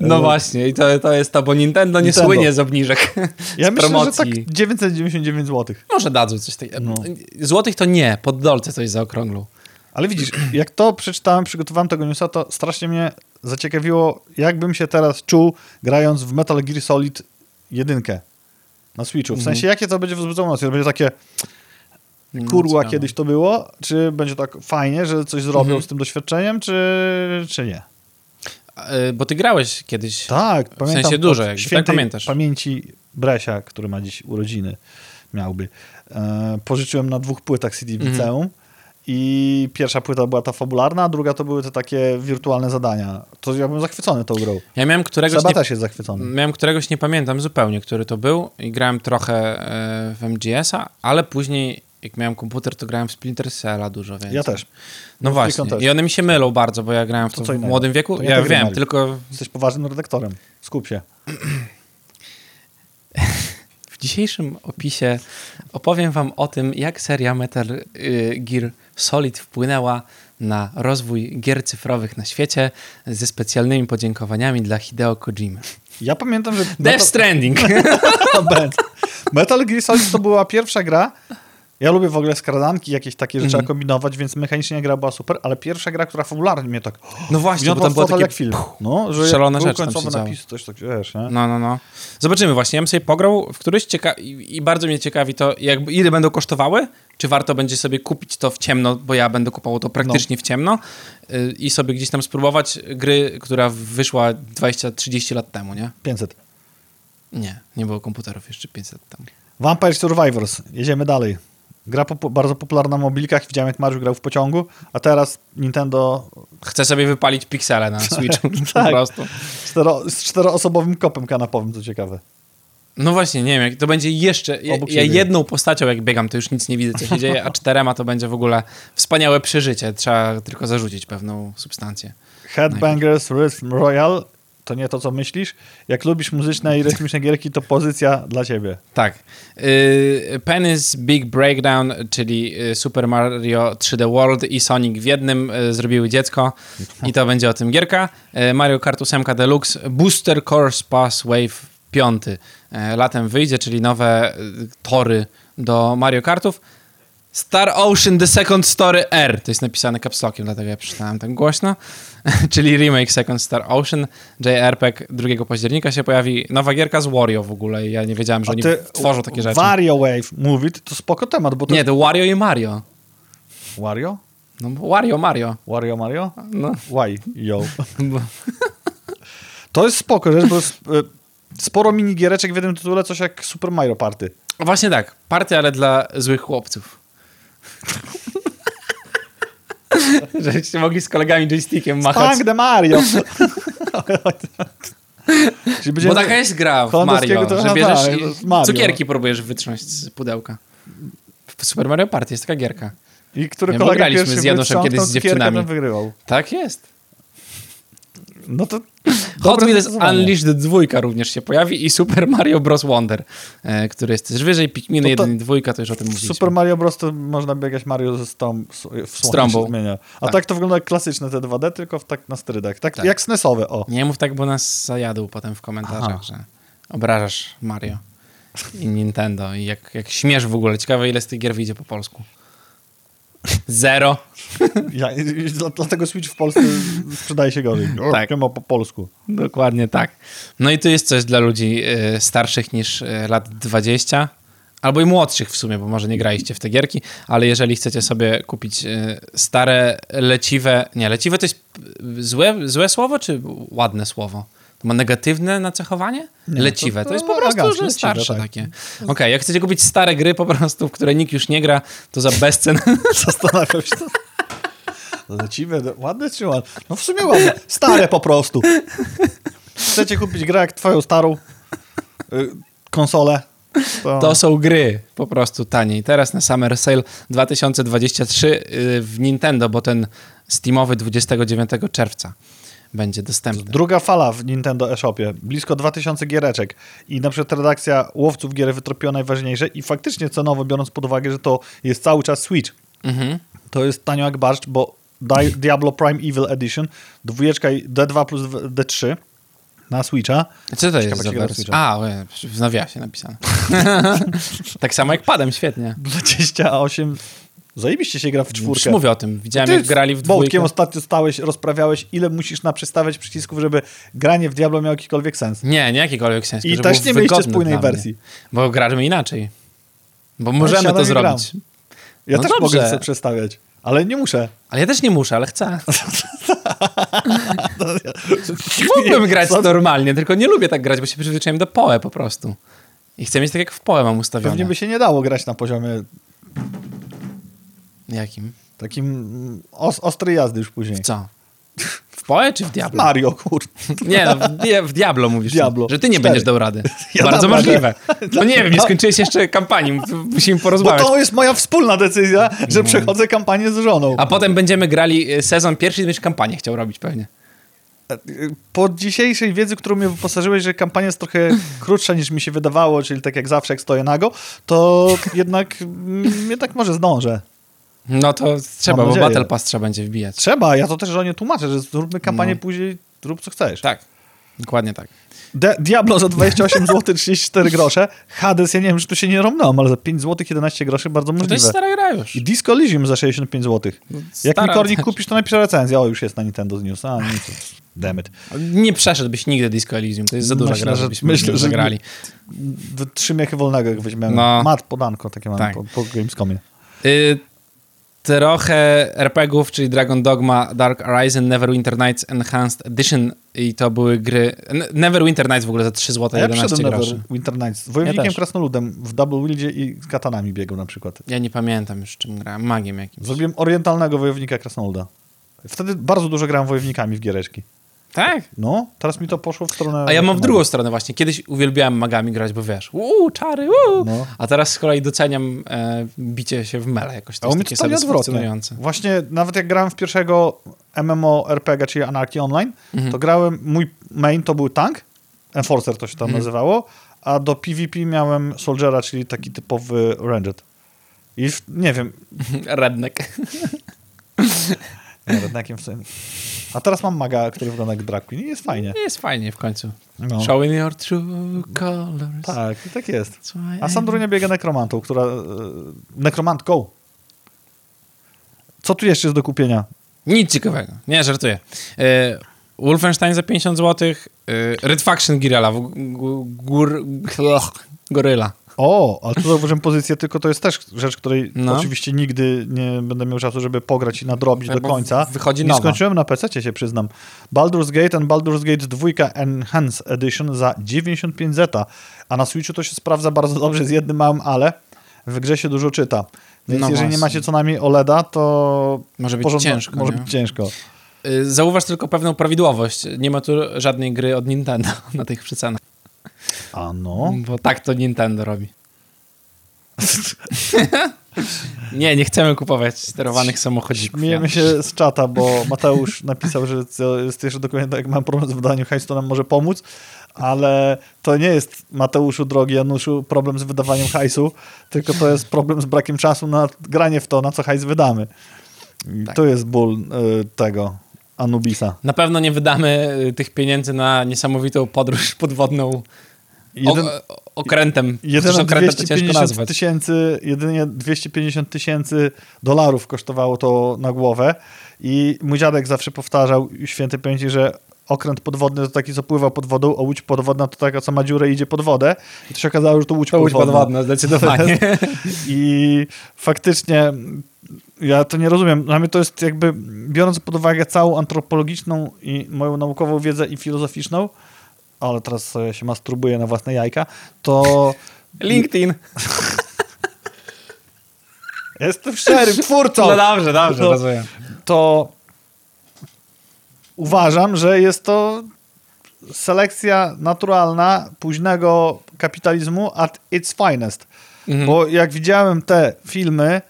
No właśnie, i to, to jest to, bo Nintendo nie Nintendo. słynie z obniżek. Ja z myślę, promocji. że tak 999 zł. Może dadzą coś takiego. No. Złotych to nie, pod dolce coś zaokrąglą. Ale widzisz, jak to przeczytałem, przygotowałem tego newsa, to strasznie mnie zaciekawiło, jakbym się teraz czuł, grając w Metal Gear Solid 1 na Switchu. W Mhm. sensie, jakie to będzie wzbudzało emocje? To będzie takie, kurwa, kiedyś to było? Czy będzie tak fajnie, że coś zrobią Mhm. z tym doświadczeniem, czy, czy nie? Y, Bo ty grałeś kiedyś. Tak, pamiętam. sensie dużo, jakby, tak pamiętasz. pamięci Bresia, który ma dziś urodziny. miałby. E, pożyczyłem na dwóch płytach CD w Mhm. liceum i pierwsza płyta była ta fabularna, a druga to były te takie wirtualne zadania. To ja byłem zachwycony tą grą. Ja miałem któregoś, Seba nie, też jest zachwycony. miałem któregoś, nie pamiętam zupełnie, który to był i grałem trochę e, w MGS-a, ale później jak miałem komputer, to grałem w Splinter Cella dużo więcej. Ja też. No w właśnie. Też. I one mi się mylą bardzo, bo ja grałem w To to w młodym wieku. To ja wiem, tylko Jesteś poważnym redaktorem. Skup się. <clears throat> w dzisiejszym opisie opowiem wam o tym, jak seria Metal y, Gear Solid wpłynęła na rozwój gier cyfrowych na świecie ze specjalnymi podziękowaniami dla Hideo Kojima. Ja pamiętam, że... Death Stranding. <laughs> Metal Gear Solid to była pierwsza gra. Ja lubię w ogóle skradanki, jakieś takie rzeczy trzeba kombinować, więc mechanicznie gra była super, ale pierwsza gra, która fabularnie mnie tak... No właśnie, bo tam było takie... jak film. No, że szalone rzeczy końcowe napisy, coś tak, wiesz, nie? No, no, no. Zobaczymy właśnie. Ja bym sobie pograł w któryś cieka- i, bardzo mnie ciekawi to, jakby, ile będą kosztowały, czy warto będzie sobie kupić to w ciemno, bo ja będę kupował to praktycznie w ciemno y, i sobie gdzieś tam spróbować gry, która wyszła 20-30 lat temu, nie? 500. Nie, nie było komputerów jeszcze 500 lat temu. Vampire Survivors. Jedziemy dalej. Gra popu- bardzo popularna na mobilkach. Widziałem, jak Mariusz grał w pociągu, a teraz Nintendo Chcę sobie wypalić piksele na <laughs> Switchu po Tak. prostu. cztero, z czteroosobowym kopem kanapowym, co ciekawe. No właśnie, nie wiem, jak to będzie jeszcze... Ja, ja jedną postacią, jak biegam, to już nic nie widzę, co się dzieje, a <laughs> czterema to będzie w ogóle wspaniałe przeżycie. Trzeba tylko zarzucić pewną substancję. Headbangers Rhythm Royal to nie to, co myślisz. Jak lubisz muzyczne i rytmiczne gierki, to pozycja dla ciebie. Tak. Y, Penny's Big Breakdown, czyli y, Super Mario 3D World i Sonic w jednym y, zrobiły dziecko i to będzie o tym gierka. Mario Kart 8 Deluxe Booster Course Pass Wave 5 y, latem wyjdzie, czyli nowe tory do Mario Kartów. Star Ocean The Second Story R. To jest napisane capslockiem, dlatego ja przeczytałem tak głośno. <laughs> Czyli remake Second Star Ocean. JRPG 2 października się pojawi. Nowa gierka z Wario w ogóle. Ja nie wiedziałem, że A oni tworzą takie rzeczy. Wario Wave Movie to spoko temat, bo to... Nie, to Wario i Mario. Wario? No bo Wario, Mario. Wario Mario? No. Why? Yo. <laughs> <laughs> To jest spoko, rzecz, bo jest, y, sporo minigiereczek w jednym tytule, coś jak Super Mario Party. Właśnie tak. Party, ale dla złych chłopców. <laughs> Żebyście mogli z kolegami joystickiem machać. Tank de Mario! <laughs> Bo taka jest gra w Mario, to- że no bierzesz tak, i Mario. cukierki próbujesz wytrząść z pudełka. W Super Mario Party jest taka gierka. I który kolega graliśmy pierwszy z Januszem kiedyś z dziewczynami. wygrywał. Tak jest. No to Hot Wheels. Unleashed 2 również się pojawi i Super Mario Bros. Wonder, e, który jest też wyżej. Pikminy No to 1 i 2, to już o tym mówiliśmy. Super Mario Bros. to można biegać Mario ze strom, w słonie trąbą. się zmienia. A Tak. tak. to wygląda jak klasyczne te 2D, tylko w tak na sterydach. Tak, Tak. jak SNESowe, o. Nie mów tak, bo nas zajadł potem w komentarzach, Aha. że obrażasz Mario i Nintendo i jak, jak śmiesz w ogóle. Ciekawe, ile z tych gier wyjdzie po polsku. Zero. Ja, dlatego Switch w Polsce sprzedaje się gorzej. O, Tak. po polsku. Dokładnie tak. No i tu jest coś dla ludzi y, starszych niż y, lat 20, albo i młodszych w sumie, bo może nie graliście w te gierki, ale jeżeli chcecie sobie kupić y, stare, leciwe... Nie, leciwe to jest y, złe, złe słowo, czy ładne słowo? Ma negatywne nacechowanie? Nie, leciwe. To, to- jest po prostu, elegancko, że starsze tak. takie. Okej, jak chcecie kupić stare gry po prostu, w które nikt już nie gra, to za bezcen <laughs> Zastanawiam się. Leciwe, ładne czy ładne? No w sumie ładne. Stare po prostu. Chcecie kupić grę jak twoją starą y, konsolę? To, To są gry po prostu taniej. Teraz na Summer Sale 2023 y, w Nintendo, bo ten Steamowy 29 czerwca będzie dostępny. Druga fala w Nintendo eShopie. Blisko 2000 giereczek. I na przykład redakcja łowców gier wytropiła najważniejsze i faktycznie cenowo, biorąc pod uwagę, że to jest cały czas Switch, Mhm. to jest tanio jak barszcz, bo Di- Diablo Prime Evil Edition, dwójeczka i D2 plus D3 na Switcha. Co to jest za wersja? A, w nawiasie napisane. tak samo jak padem, świetnie. 28. Zajebiście się gra w Już czwórkę. mówię o tym. Widziałem, Ty jak grali w z Bołtkiem dwójkę. ostatnio stałeś, rozprawiałeś, ile musisz naprzestawiać przycisków, żeby granie w Diablo miało jakikolwiek sens. Nie, nie jakikolwiek sens. I też nie mieliście spójnej wersji. Bo gramy inaczej. Bo możemy siadam to i gram. zrobić. Ja No też dobrze. mogę sobie przestawiać, ale nie muszę. Ale ja też nie muszę, ale chcę. <laughs> Mógłbym grać Co- normalnie, tylko nie lubię tak grać, bo się przyzwyczaiłem do poe po prostu. I chcę mieć tak jak w poe mam ustawione. Pewnie by się nie dało grać na poziomie Jakim? takim mm, os, ostrej jazdy już później. W co? W poe czy w Diablo? Mario, kur... <laughs> Nie, no, w, Dia- w Diablo mówisz. Diablo. Że ty nie będziesz dał rady. <laughs> Ja Bardzo możliwe. <laughs> No nie wiem, nie skończyłeś jeszcze kampanii. Musimy Bo porozmawiać. to jest moja wspólna decyzja, że No. przechodzę kampanię z żoną. A potem będziemy grali y, sezon pierwszy i będziesz kampanię chciał robić pewnie. Po dzisiejszej wiedzy, którą mnie wyposażyłeś, że kampania jest trochę krótsza niż mi się wydawało, czyli tak jak zawsze, jak stoję nago, to jednak, mm, jednak może zdążę. No to trzeba, bo. Battle Pass trzeba będzie wbijać. Trzeba, ja to też żonie tłumaczę, że zróbmy kampanię No. później, rób co chcesz. Tak. Dokładnie tak. De- Diablo za 28 zł 34 grosze, Hades, ja nie wiem, czy tu się nie romnąłem, ale za 5 zł 11 groszy bardzo No to jest możliwe. stara gra już. I Disco Elysium za 65 zł. Jak mi kornik kupisz, to napiszę recenzję. O, już jest na Nintendo News. A, nic. Damn it. Nie przeszedłbyś nigdy Disco Elysium. To jest za duża Myślę, gra, że- żebyśmy myślę, że- zagrali. D- Trzy miechy wolnego, jak weźmiemy. No. Mat, podanko, takie mam Tak. po, po Gamescomie. Y, trochę RPGów, czyli Dragon Dogma, Dark Horizon, Neverwinter Nights Enhanced Edition i to były gry... Neverwinter Nights w ogóle za 3 zł ja 11 przyszedłem na groszy. Winter Nights. Wojownikiem też. krasnoludem w Double Wildzie i z katanami biegł na przykład. Ja nie pamiętam już czym grałem. Magiem jakimś. Zrobiłem orientalnego wojownika krasnoluda. Wtedy bardzo dużo grałem wojownikami w giereczki. Tak? No, teraz mi to poszło w stronę... A ja mam w drugą stronę właśnie. Kiedyś uwielbiałem magami grać, bo wiesz, uuu, czary, uuu. No. A teraz z kolei doceniam e, bicie się w mele jakoś. To A jest takie satysfakcjonujące. Właśnie nawet jak grałem w pierwszego MMORPG, czyli Anarchy Online, Mhm. to grałem, mój main to był tank, Enforcer to się tam Mhm. nazywało, a do PvP miałem Soldiera, czyli taki typowy ranged. I w, nie wiem, <laughs> Redneck. <laughs> nie, redneckiem w sumie. A teraz mam maga, który wygląda jak drag queen i jest fajnie. Jest fajnie w końcu. No. Showing your true colors. Tak, tak jest. A Sandrunia biega nekromantą, która... e, Nekromantką. Co tu jeszcze jest do kupienia? Nic ciekawego. Nie, żartuję. E, Wolfenstein za 50 zł. E, Red Faction Girella. w- g- Gór... <laughs> Goryla. O, ale tu zauważyłem pozycję, tylko to jest też rzecz, której No. oczywiście nigdy nie będę miał czasu, żeby pograć i nadrobić No do końca. wychodzi nie nowa. skończyłem na PC, się przyznam. Baldur's Gate and Baldur's Gate 2 Enhanced Edition za 95 zeta, a na Switchu to się sprawdza bardzo dobrze z jednym małym ale. W grze się dużo czyta. Więc No jeżeli nie właśnie. macie co najmniej OLEDa, to Może być porządno- ciężko, Może nie? być ciężko. E, Zauważ tylko pewną prawidłowość. Nie ma tu żadnej gry od Nintendo <laughs> na tych przecenach. A no. Bo tak to Nintendo robi. <laughs> nie, nie chcemy kupować sterowanych samochodzików. Śmiejemy się z czata, bo Mateusz napisał, że jest jeszcze dokument, jak mam problem z wydaniem hajsu, to nam może pomóc, ale to nie jest Mateuszu, drogi Januszu, problem z wydawaniem hajsu, tylko to jest problem z brakiem czasu na granie w to, na co hajs wydamy. I Tak. To jest ból y, tego Anubisa. Na pewno nie wydamy y, tych pieniędzy na niesamowitą podróż podwodną Jeden, o, o, okrętem. Jedyne okrętem to ciężko 250 nazwać. tysięcy, jedynie 250 tysięcy dolarów kosztowało to na głowę i mój dziadek zawsze powtarzał, święty pamięci, że okręt podwodny to taki, co pływa pod wodą, a łódź podwodna to taka, co ma dziurę i idzie pod wodę. I to się okazało, że to łódź To łódź podwodna. podwodna, zdecydowanie. <laughs> I faktycznie ja to nie rozumiem. Dla mnie to jest jakby, biorąc pod uwagę całą antropologiczną i moją naukową wiedzę i filozoficzną, ale teraz się masturbuję na własne jajka, to LinkedIn. <laughs> jestem szczerym twórcą. No dobrze, dobrze, No. rozumiem. to uważam, że jest to selekcja naturalna późnego kapitalizmu at its finest. Mhm. Bo jak widziałem te filmy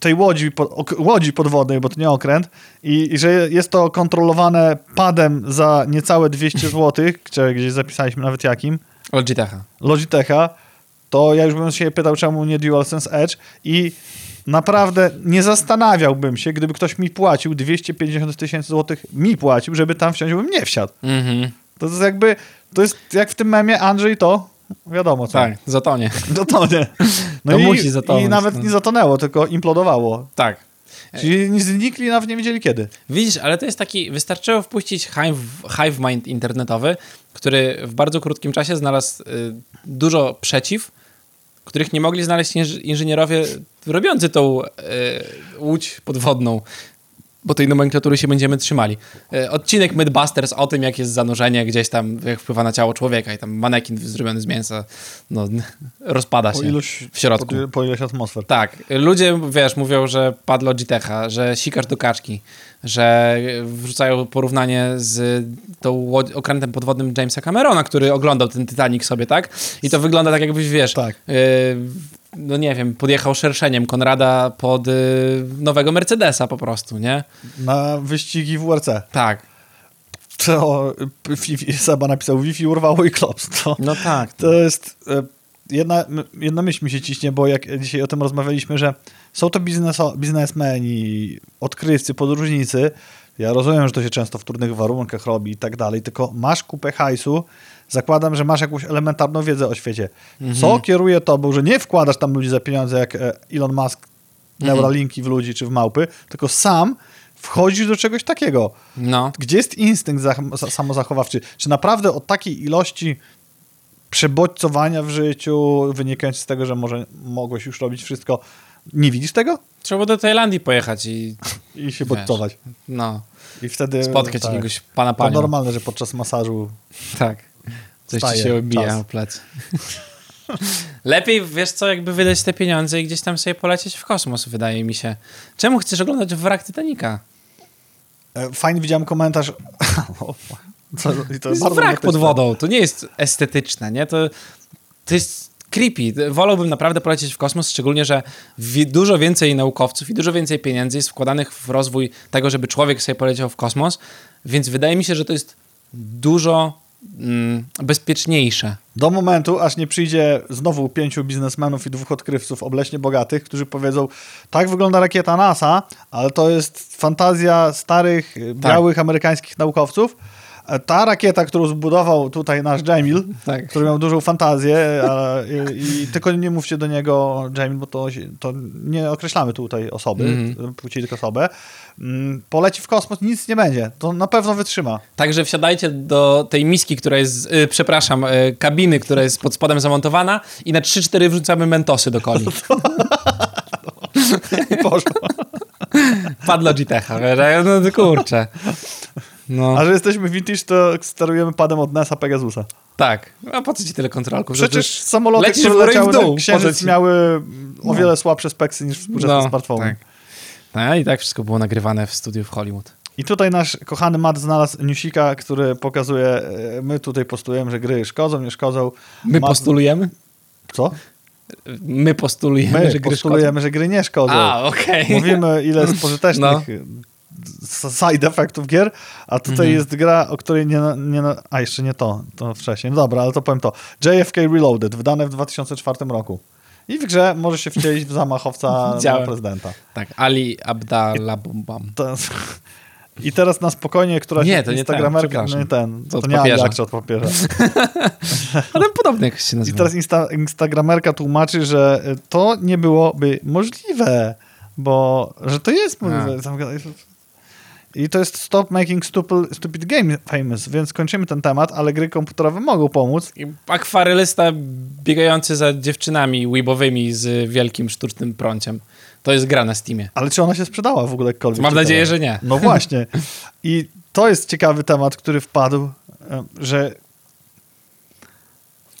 tej łodzi, łodzi podwodnej, bo to nie okręt, i, i że jest to kontrolowane padem za niecałe 200 zł, czy gdzieś zapisaliśmy nawet jakim, Logitecha. Logitecha, to ja już bym się pytał, czemu nie DualSense Edge i naprawdę nie zastanawiałbym się, gdyby ktoś mi płacił 250 tysięcy złotych, mi płacił, żeby tam wsiąść, bym nie wsiadł. Mhm. To jest jakby, to jest jak w tym memie Andrzej to, wiadomo co. Tak, zatonie. <laughs> To tonie. No To i, musi zatonąć, I nawet no. nie zatonęło, tylko implodowało. Tak. Czyli znikli, nawet nie wiedzieli kiedy. Widzisz, ale to jest taki, wystarczyło wpuścić hive, hive mind internetowy, który w bardzo krótkim czasie znalazł y, dużo przeciw, których nie mogli znaleźć inż- inżynierowie robiący tą y, łódź podwodną. Bo tej nomenklatury się będziemy trzymali. E, Odcinek Mythbusters o tym, jak jest zanurzenie gdzieś tam, jak wpływa na ciało człowieka i tam manekin zrobiony z mięsa no, <laughs> rozpada Po się ilość, w środku. Po, po ilość atmosfer. Tak, ludzie, wiesz, mówią, że padł Logitecha, że sikasz do kaczki, że wrzucają porównanie z tą okrętem podwodnym Jamesa Camerona, który oglądał ten Titanic sobie, tak? I to wygląda tak, jakbyś, wiesz, Tak. y, no nie wiem, podjechał szerszeniem Konrada pod y, nowego Mercedesa po prostu, nie? Na wyścigi WRC. Tak. To y, Seba napisał Wi-Fi urwało i klops. To, No tak. to jest e, jedna, jedna myśl mi się ciśnie, bo jak dzisiaj o tym rozmawialiśmy, że są to bizneso, biznesmeni, odkrywcy, podróżnicy. Ja rozumiem, że to się często w trudnych warunkach robi i tak dalej, tylko masz kupę hajsu, zakładam, że masz jakąś elementarną wiedzę o świecie. Co kieruje tobą, że nie wkładasz tam ludzi za pieniądze jak e, Elon Musk, Neuralinki w ludzi czy w małpy, tylko sam wchodzisz do czegoś takiego. No. Gdzie jest instynkt za- samozachowawczy? Czy naprawdę od takiej ilości przebodźcowania w życiu, wynikając z tego, że może mogłeś już robić wszystko, nie widzisz tego? Trzeba do Tajlandii pojechać i I się Wiesz. bodźcować. no, I wtedy... spotkać tak. jakiegoś pana To panią. normalne, że podczas masażu Tak. Coś ci się obija o plec. <laughs> Lepiej, wiesz co, jakby wydać te pieniądze i gdzieś tam sobie polecieć w kosmos, wydaje mi się. Czemu chcesz oglądać wrak Titanica? E, Fajnie widziałem komentarz. <laughs> To To jest wrak pod wodą, to nie jest estetyczne, nie? To, to jest creepy. Wolałbym naprawdę polecieć w kosmos, szczególnie, że dużo więcej naukowców i dużo więcej pieniędzy jest wkładanych w rozwój tego, żeby człowiek sobie poleciał w kosmos, więc wydaje mi się, że to jest dużo mm, bezpieczniejsze. Do momentu, aż nie przyjdzie znowu pięciu biznesmenów i dwóch odkrywców obleśnie bogatych, którzy powiedzą, tak wygląda rakieta NASA, ale to jest fantazja starych, Tak. białych amerykańskich naukowców. Ta rakieta, którą zbudował tutaj nasz Jamil, Tak. który miał dużą fantazję, a, i, i tylko nie mówcie do niego Jamil, bo to, to nie określamy tutaj osoby, Mhm. płci tylko osobę. Mm, Poleci w kosmos, nic nie będzie. To na pewno wytrzyma. Także wsiadajcie do tej miski, która jest, y, przepraszam, y, kabiny, która jest pod spodem zamontowana i na 3-4 wrzucamy mentosy do coli. <laughs> I poszło. Padł Logitecha, no kurczę. No, A że jesteśmy vintage, to sterujemy padem od NASA Pegasusa. tak. A po co ci tyle kontrolków? Przecież samoloty, które i w leciały dół, na Księżyc miały o wiele słabsze speksy niż współczesne smartfony. tak. No i tak wszystko było nagrywane w studiu w Hollywood. I tutaj nasz kochany Matt znalazł newsika, który pokazuje, e, my tutaj postulujemy, że gry szkodzą, nie szkodzą. My Matt- postulujemy? Co? My postulujemy, My że gry postulujemy, że gry nie szkodzą. A, okej. Mówimy, ile jest <laughs> pożytecznych No. Side effectów gier, a tutaj Mhm. jest gra, o której nie, nie... A, jeszcze nie to, to wcześniej. No dobra, ale to powiem to. JFK Reloaded, wydane w 2004 roku. I w grze może się wcielić w zamachowca <laughs> na prezydenta. Tak, Ali Abdallah Bumbam. I teraz na spokojnie, która Nie, się to nie ten, Instagramerka, przepraszam. nie ten, To to, nie papieża. od papieża. <laughs> Ale podobny jak się I nazywa. teraz insta, Instagramerka tłumaczy, że y, to nie byłoby możliwe, bo że to jest możliwe. I to jest Stop Making Stupid, stupid Game Famous, więc kończymy ten temat, ale gry komputerowe mogą pomóc. I Akwarylysta biegający za dziewczynami weebowymi z wielkim sztucznym prąciem. To jest gra na Steamie. Ale czy ona się sprzedała w ogóle jakkolwiek? Mam Ciekawe. nadzieję, że nie. No właśnie. <laughs> I to jest ciekawy temat, który wpadł, że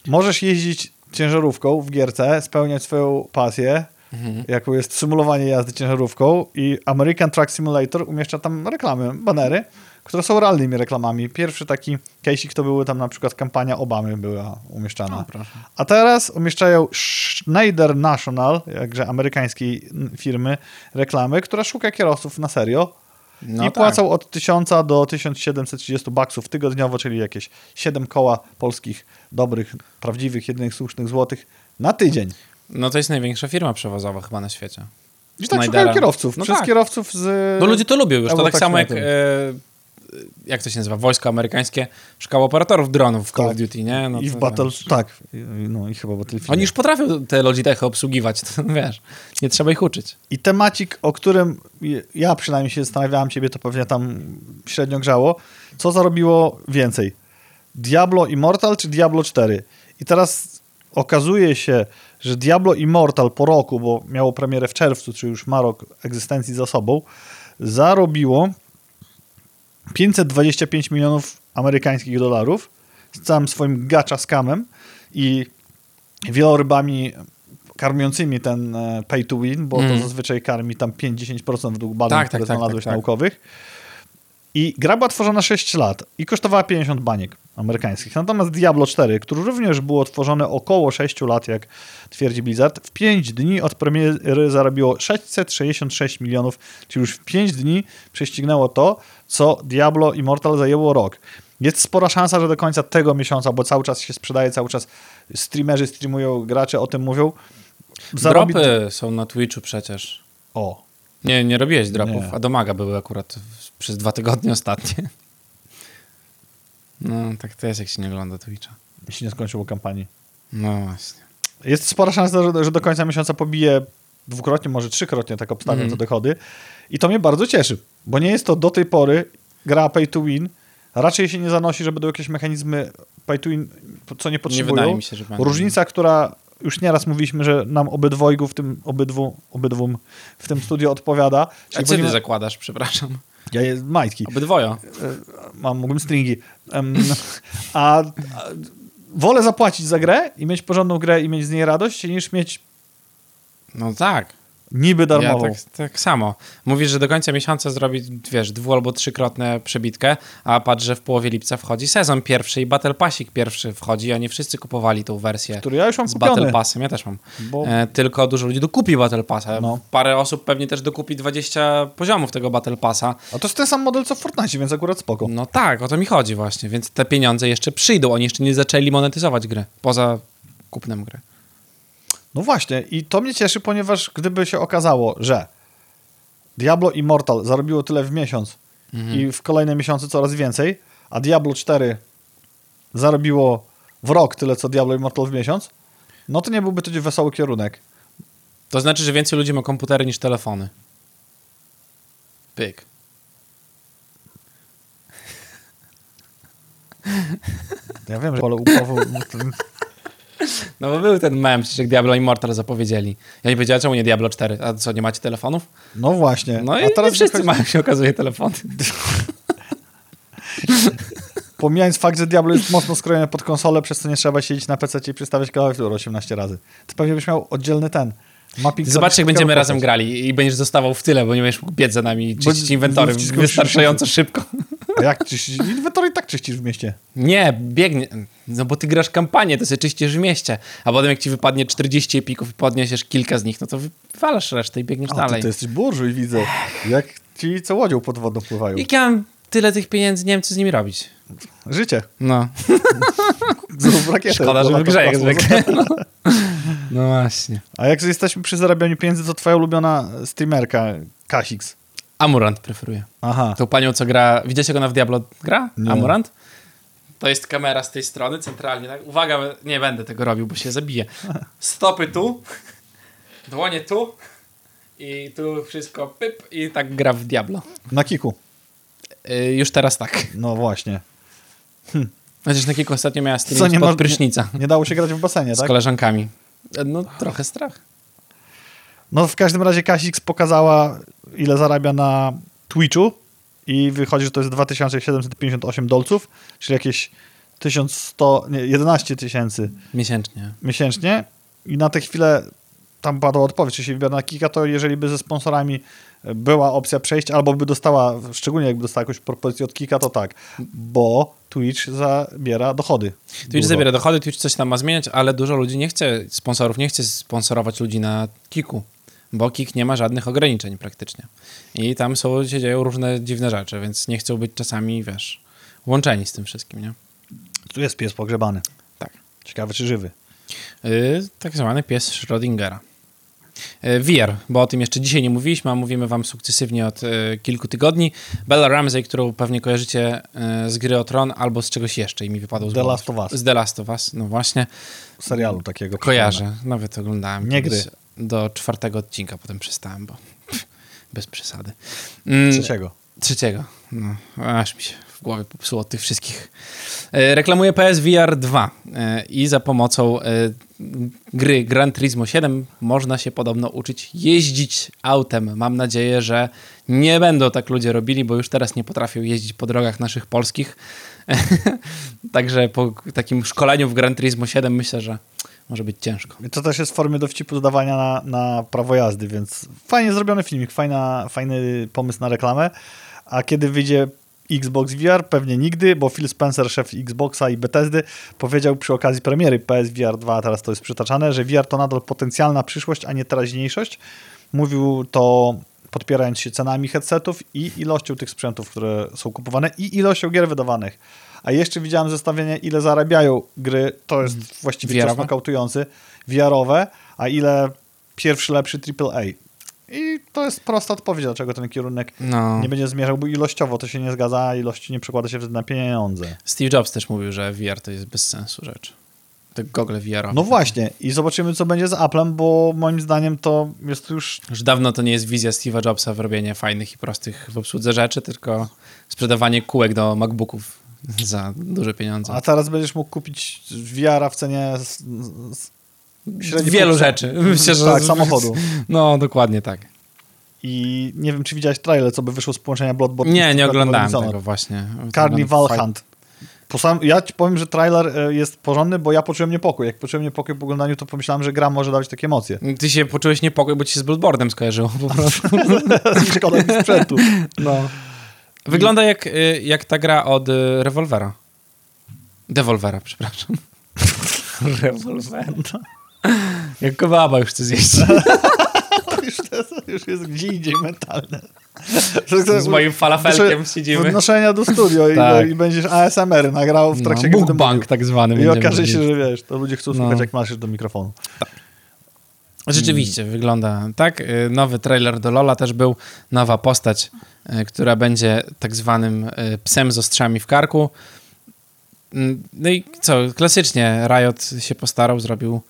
możesz jeździć ciężarówką w gierce, spełniać swoją pasję, Mhm. jaką jest symulowanie jazdy ciężarówką i American Truck Simulator umieszcza tam reklamy, banery, które są realnymi reklamami. Pierwszy taki case'ik to były tam na przykład kampania Obamy była umieszczana. O. A teraz umieszczają Schneider National, jakże amerykańskiej firmy, reklamy, która szuka kierowców na serio No i tak. płacą od 1000 do 1730 baksów tygodniowo, czyli jakieś 7 koła polskich, dobrych, prawdziwych, jedynych słusznych złotych na tydzień. No to jest największa firma przewozowa chyba na świecie. I tak Schneidera. szukają kierowców. No Przez tak. kierowców z... No ludzie to lubią już. To tak samo jak, e, jak to się nazywa, wojsko amerykańskie szukało operatorów dronów w Call of Tak. Duty, nie? No I w Battle... wiesz. Tak. No i chyba Battlefield. Oni już potrafią te Logitechy obsługiwać, <laughs> to wiesz, nie trzeba ich uczyć. I temacik, o którym ja przynajmniej się zastanawiałem, ciebie to pewnie tam średnio grzało, co zarobiło więcej? Diablo Immortal czy Diablo 4? I teraz okazuje się, że Diablo Immortal po roku, bo miało premierę w czerwcu, czy już ma rok egzystencji za sobą, zarobiło 525 milionów amerykańskich dolarów z całym swoim gacza skamem i wielorybami karmiącymi ten e, pay to win, bo Mm. to zazwyczaj karmi tam 5-10% według badań, Tak, które tak, tak, znalazłeś tak, tak. naukowych. I gra była tworzona 6 lat i kosztowała 50 baniek amerykańskich. Natomiast Diablo 4, który również było tworzone około 6 lat, jak twierdzi Blizzard, w 5 dni od premiery zarobiło 666 milionów, czyli już w 5 dni prześcignęło to, co Diablo Immortal zajęło rok. Jest spora szansa, że do końca tego miesiąca, bo cały czas się sprzedaje, cały czas streamerzy streamują, gracze o tym mówią. zarobi- Dropy są na Twitchu przecież. O, Nie, nie robiłeś dropów, Nie. a domaga były akurat przez dwa tygodnie ostatnie. No, tak to jest, jak się nie ogląda Twitcha. jeśli nie skończyło kampanii. No właśnie. Jest spora szansa, że, że do końca miesiąca pobije dwukrotnie, może trzykrotnie, tak obstawiam, Mhm. te dochody. I to mnie bardzo cieszy, bo nie jest to do tej pory gra pay to win. Raczej się nie zanosi, że będą jakieś mechanizmy pay to win, co nie potrzebują. wydaje mi się, że będzie. Różnica, która już nieraz mówiliśmy, że nam obydwojgu w tym obydwu, obydwum w tym studiu odpowiada. A co ty powinien- zakładasz, przepraszam? Ja jest majtki. Obydwoje. Mam, mógłbym stringi. Em, a, a wolę zapłacić za grę i mieć porządną grę i mieć z niej radość, niż mieć No tak. Niby darmową. Ja tak, tak samo. Mówisz, że do końca miesiąca zrobić, wiesz, dwu albo trzykrotne przebitkę, a patrz, że w połowie lipca wchodzi sezon pierwszy i Battle Passik pierwszy wchodzi, a nie wszyscy kupowali tą wersję Który ja już mam z kupiony. Battle Passem. Ja też mam. Bo E, tylko dużo ludzi dokupi Battle Passa. No. Parę osób pewnie też dokupi 20 poziomów tego Battle Passa. A to jest ten sam model co w Fortnite, więc akurat spoko. No tak, o to mi chodzi właśnie, więc te pieniądze jeszcze przyjdą. Oni jeszcze nie zaczęli monetyzować gry, poza kupnem gry. No właśnie, i to mnie cieszy, ponieważ gdyby się okazało, że Diablo Immortal zarobiło tyle w miesiąc Mhm. i w kolejne miesiące coraz więcej, a Diablo 4 zarobiło w rok tyle, co Diablo Immortal w miesiąc, no to nie byłby to wesoły kierunek. To znaczy, że więcej ludzi ma komputery niż telefony. Pyk. Ja wiem, że ale upawu... No bo był ten mem, przecież jak Diablo Immortal zapowiedzieli. Ja nie powiedziałem, czemu nie Diablo 4? A co, nie macie telefonów? No właśnie. No a i teraz wszyscy wychodzi- mają się okazuje telefony. <laughs> Pomijając fakt, że Diablo jest mocno skrojone pod konsolę, przez co nie trzeba siedzieć na PC i przestawiać klawiaturę 18 razy. To pewnie byś miał oddzielny ten Zobaczcie, jak będziemy razem grali i będziesz zostawał w tyle, bo nie będziesz mógł biec za nami i czyścić inwentory wystarczająco szybko. A jak czyścisz? Inwentory i tak czyścisz w mieście. Nie, biegnie. No bo ty grasz kampanię, to sobie czyścisz w mieście. A potem jak ci wypadnie 40 epików i podniesiesz kilka z nich, no to wywalasz resztę i biegniesz A, dalej. ty, to jesteś burżuj, widzę. Jak ci co łodzią pod wodą pływają. Jak ja mam tyle tych pieniędzy, nie wiem co z nimi robić. Życie. No, <laughs> Zrób rakietę. szkoda, że w grze jak zwykle. No. <laughs> no właśnie. A jak jesteśmy przy zarabianiu pieniędzy, to twoja ulubiona streamerka, Kasix. Amurant preferuję. Aha. Tą panią, co gra... Widzicie, jak ona w Diablo gra? Nie. Amurant? To jest kamera z tej strony, centralnie. Tak? Uwaga, nie będę tego robił, bo się zabije. Stopy tu, dłonie tu i tu wszystko pyp i tak gra w Diablo. Na kiku. Y, już teraz tak. No właśnie. Chociaż na kilku ostatnio miała Co, stream nie pod ma- prysznica Nie dało się grać w basenie, z tak? koleżankami. No trochę strach. No w każdym razie Kasix pokazała, ile zarabia na Twitchu i wychodzi, że to jest 2758 dolców, czyli jakieś 1100, nie, 11 tysięcy Miesięcznie. miesięcznie i na tę chwilę tam padła odpowiedź, czy się wybiera na Kika, to jeżeli by ze sponsorami była opcja przejść, albo by dostała, szczególnie jakby dostała jakąś propozycję od Kika, to tak, bo Twitch zabiera dochody. Twitch Dużo. zabiera dochody, Twitch coś tam ma zmieniać, ale dużo ludzi nie chce, sponsorów nie chce sponsorować ludzi na Kiku, bo Kik nie ma żadnych ograniczeń praktycznie. I tam są, się dzieją różne dziwne rzeczy, więc nie chcą być czasami, wiesz, łączeni z tym wszystkim, nie? Tu jest pies pogrzebany. Tak. Ciekawe, czy żywy. Yy, tak zwany pies Schrödingera. Yy, VR, bo o tym jeszcze dzisiaj nie mówiliśmy, a mówimy wam sukcesywnie od yy, kilku tygodni. Bella Ramsey, którą pewnie kojarzycie yy, z gry o Tron albo z czegoś jeszcze i mi wypadło z The. Last of Us. Z The Last of Us, no właśnie. Serialu takiego. Kojarzę, nawet oglądałem. Nie gry. Do czwartego odcinka potem przestałem, bo <laughs> bez przesady. Mm, Trzeciego. Trzeciego. No, aż mi się w głowie popsuło tych wszystkich. E, reklamuje PSVR 2 e, i za pomocą e, gry Gran Turismo 7 można się podobno uczyć jeździć autem. Mam nadzieję, że nie będą tak ludzie robili, bo już teraz nie potrafią jeździć po drogach naszych polskich. <laughs> Także po takim szkoleniu w Gran Turismo 7 myślę, że może być ciężko. I to też jest w formie dowcipu dodawania na, na prawo jazdy, więc fajnie zrobiony filmik, fajna, fajny pomysł na reklamę. A kiedy wyjdzie Xbox VR? Pewnie nigdy, bo Phil Spencer, szef Xboxa i Bethesdy, powiedział przy okazji premiery PSVR 2, teraz to jest przytaczane, że VR to nadal potencjalna przyszłość, a nie teraźniejszość. Mówił to podpierając się cenami headsetów i ilością tych sprzętów, które są kupowane i ilością gier wydawanych. A jeszcze widziałem zestawienie, ile zarabiają gry, to jest właściwie cios VR-owe? nokautujący, VR-owe, a ile pierwszy lepszy AAA. I to jest prosta odpowiedź, dlaczego ten kierunek No. nie będzie zmierzał, bo ilościowo to się nie zgadza, a ilości nie przekłada się wtedy na pieniądze. Steve Jobs też mówił, że VR to jest bez sensu rzecz. Te gogle VR. No właśnie, i zobaczymy, co będzie z Applem, bo moim zdaniem to jest już Już dawno to nie jest wizja Steve'a Jobsa w robienie fajnych i prostych w obsłudze rzeczy, tylko sprzedawanie kółek do MacBooków za duże pieniądze. A teraz będziesz mógł kupić VR-a w cenie Wielu rzeczy. <laughs> Myślę, że Tak, samochodu. <laughs> No, dokładnie tak. I nie wiem, czy widziałeś trailer, co by wyszło z połączenia Bloodborne Nie, nie oglądałem Horizona. tego właśnie. Carnival Hunt. Po sam, ja ci powiem, że trailer e, jest porządny, bo ja poczułem niepokój. Jak poczułem niepokój po oglądaniu, to pomyślałem, że gra może dawać takie emocje. <laughs> Ty się poczułeś niepokój, bo ci się z Bloodborne'em skojarzyło po prostu. Szkoda mi sprzętu. No. Wygląda jak, y, jak ta gra od y, Revolvera. Devolvera, przepraszam. Rewolwera. <laughs> Jak kebaba już chce zjeść. <laughs> już, to już jest gdzie indziej mentalne. Z moim falafelkiem siedzimy. Podnoszenia do studio Tak. i, i będziesz ASMR nagrał w trakcie no, gdy będę mukbang tak zwany. I okaże się, że wiesz, to ludzie chcą No. słuchać, jak masz do mikrofonu. Rzeczywiście, wygląda tak. Y, Nowy trailer do Lola też był. Nowa postać, y, która będzie tak zwanym y, psem z ostrzami w karku. Mm, No i co, klasycznie Riot się postarał, zrobił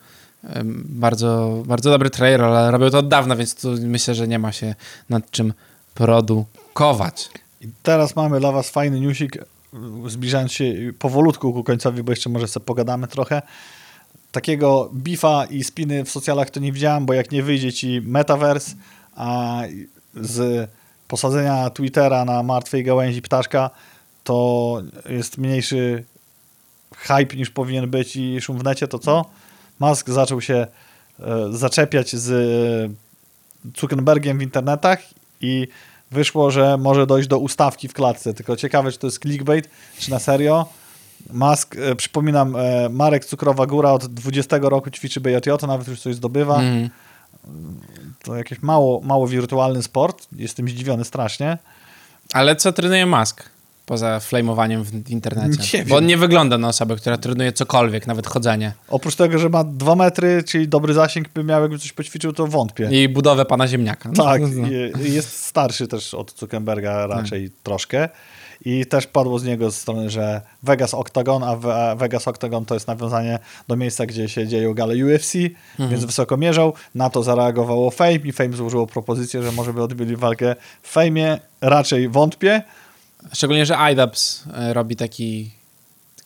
bardzo, bardzo dobry trailer, ale robił to od dawna, więc tu myślę, że nie ma się nad czym produkować. I teraz mamy dla was fajny newsik, zbliżając się powolutku ku końcowi, bo jeszcze może sobie pogadamy trochę. Takiego bifa i spiny w socjalach to nie widziałem, bo jak nie wyjdzie ci Metaverse, a z posadzenia Twittera na martwej gałęzi ptaszka, to jest mniejszy hype niż powinien być i szum w necie, to co? Musk zaczął się e, zaczepiać z Zuckerbergiem w internetach i wyszło, że może dojść do ustawki w klatce. Tylko ciekawe, czy to jest clickbait, czy na serio. Musk, e, przypominam, e, Marek Cukrowa Góra od 20 roku ćwiczy BJJ, to nawet już coś zdobywa. Mm. To jakiś mało, mało wirtualny sport. Jestem zdziwiony strasznie. Ale co trenuje Musk? Poza flamowaniem w internecie. Bo on nie wygląda na osobę, która trenuje cokolwiek, nawet chodzenie. Oprócz tego, że ma 2 metry, czyli dobry zasięg, by miał jakby coś poćwiczył, to wątpię. I budowę pana ziemniaka. Tak, No. i- jest starszy też od Zuckerberga raczej troszkę. I też padło z niego z strony, że Vegas Octagon, a Vegas Octagon to jest nawiązanie do miejsca, gdzie się dzieją gale UFC, więc wysoko mierzał. Na to zareagowało Fame i Fame złożyło propozycję, że może by odbyli walkę w Fejmie. Raczej wątpię. Szczególnie, że IDAPS e, robi taki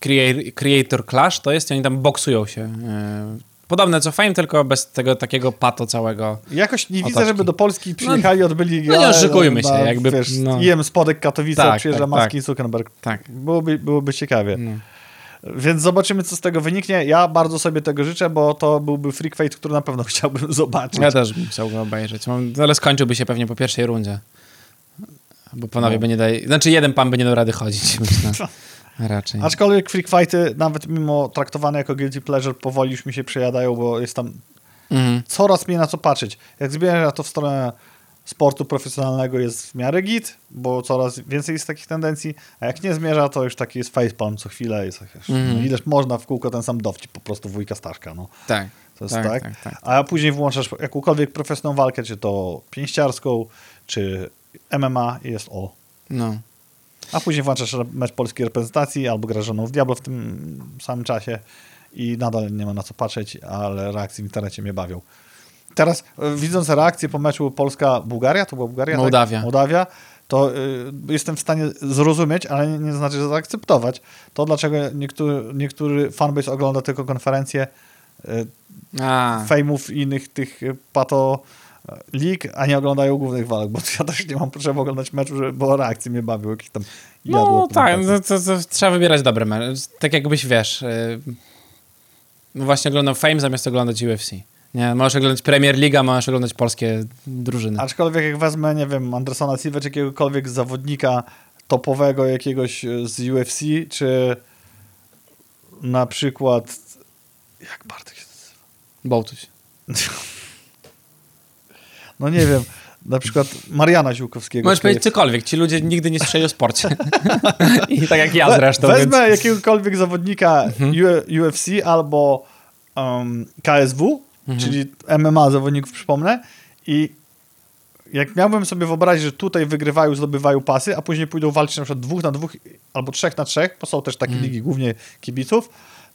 crea- creator clash, to jest i oni tam boksują się. e, Podobne co Fame, tylko bez tego takiego pato całego. Jakoś nie widzę, Otoczki. żeby do Polski przyjechali, odbyli no nie oszukujmy się, jakby, Wiesz, no. IM Spodek Katowice, Tak, przyjeżdża tak, tak. i Zuckerberg. Tak. Byłoby, byłoby ciekawie. No. Więc zobaczymy, co z tego wyniknie. Ja bardzo sobie tego życzę, bo to byłby freak fight, który na pewno <laughs> chciałbym zobaczyć. Ja też bym chciał go obejrzeć. Ale skończyłby się pewnie po pierwszej rundzie. Bo panowie No. by nie dali... Znaczy jeden pan by nie dał rady chodzić, <laughs> myślę. Raczej. Aczkolwiek freak fighty, nawet mimo traktowane jako guilty pleasure, powoli już mi się przejadają, bo jest tam Mhm. coraz mniej na co patrzeć. Jak zmierza to w stronę sportu profesjonalnego jest w miarę git, bo coraz więcej jest takich tendencji, a jak nie zmierza, to już taki jest facepalm co chwilę. Jest, Mhm. no, ileż można w kółko ten sam dowcip, po prostu wujka Staszka. No. Tak. To jest tak, tak, tak, tak. A później włączasz jakąkolwiek profesjonalną walkę, czy to pięściarską, czy MMA i jest o. No. A później włączasz mecz polskiej reprezentacji albo grasz żoną w Diablo w tym samym czasie i nadal nie ma na co patrzeć, ale reakcje w internecie mnie bawią. Teraz e, widząc reakcję po meczu Polska-Bułgaria, to była Bułgaria? Mołdawia. Tak? Mołdawia, to y, jestem w stanie zrozumieć, ale nie, nie znaczy, że zaakceptować. To dlaczego niektóry, niektóry fanbase ogląda tylko konferencje y, fejmów i innych tych pato lig, a nie oglądają głównych walk, bo ja też nie mam potrzeby oglądać meczu, żeby, bo reakcje mnie bawiły, jakieś tam no tak, prezentacji. to, to, trzeba wybierać dobre mecze. Tak jakbyś, wiesz, y, no właśnie oglądał Fame zamiast oglądać UFC. Nie, możesz oglądać Premier League, a możesz oglądać polskie drużyny. Aczkolwiek jak wezmę, nie wiem, Andersona Silva, czy jakiegokolwiek zawodnika topowego jakiegoś z UFC, czy na przykład jak Bartek się nazywa? Bołtuś. <laughs> No nie wiem, na przykład Mariana Ziółkowskiego. Możesz powiedzieć cokolwiek, ci ludzie nigdy nie słyszeli o sporcie. <laughs> I tak jak ja We- zresztą, Wezmę więc... jakiegokolwiek zawodnika Mhm. UFC albo um, KSW, Mhm. czyli MMA zawodników, przypomnę, i jak miałbym sobie wyobrazić, że tutaj wygrywają, zdobywają pasy, a później pójdą walczyć na przykład dwóch na dwóch albo trzech na trzech, bo są też takie Mhm. ligi głównie kibiców,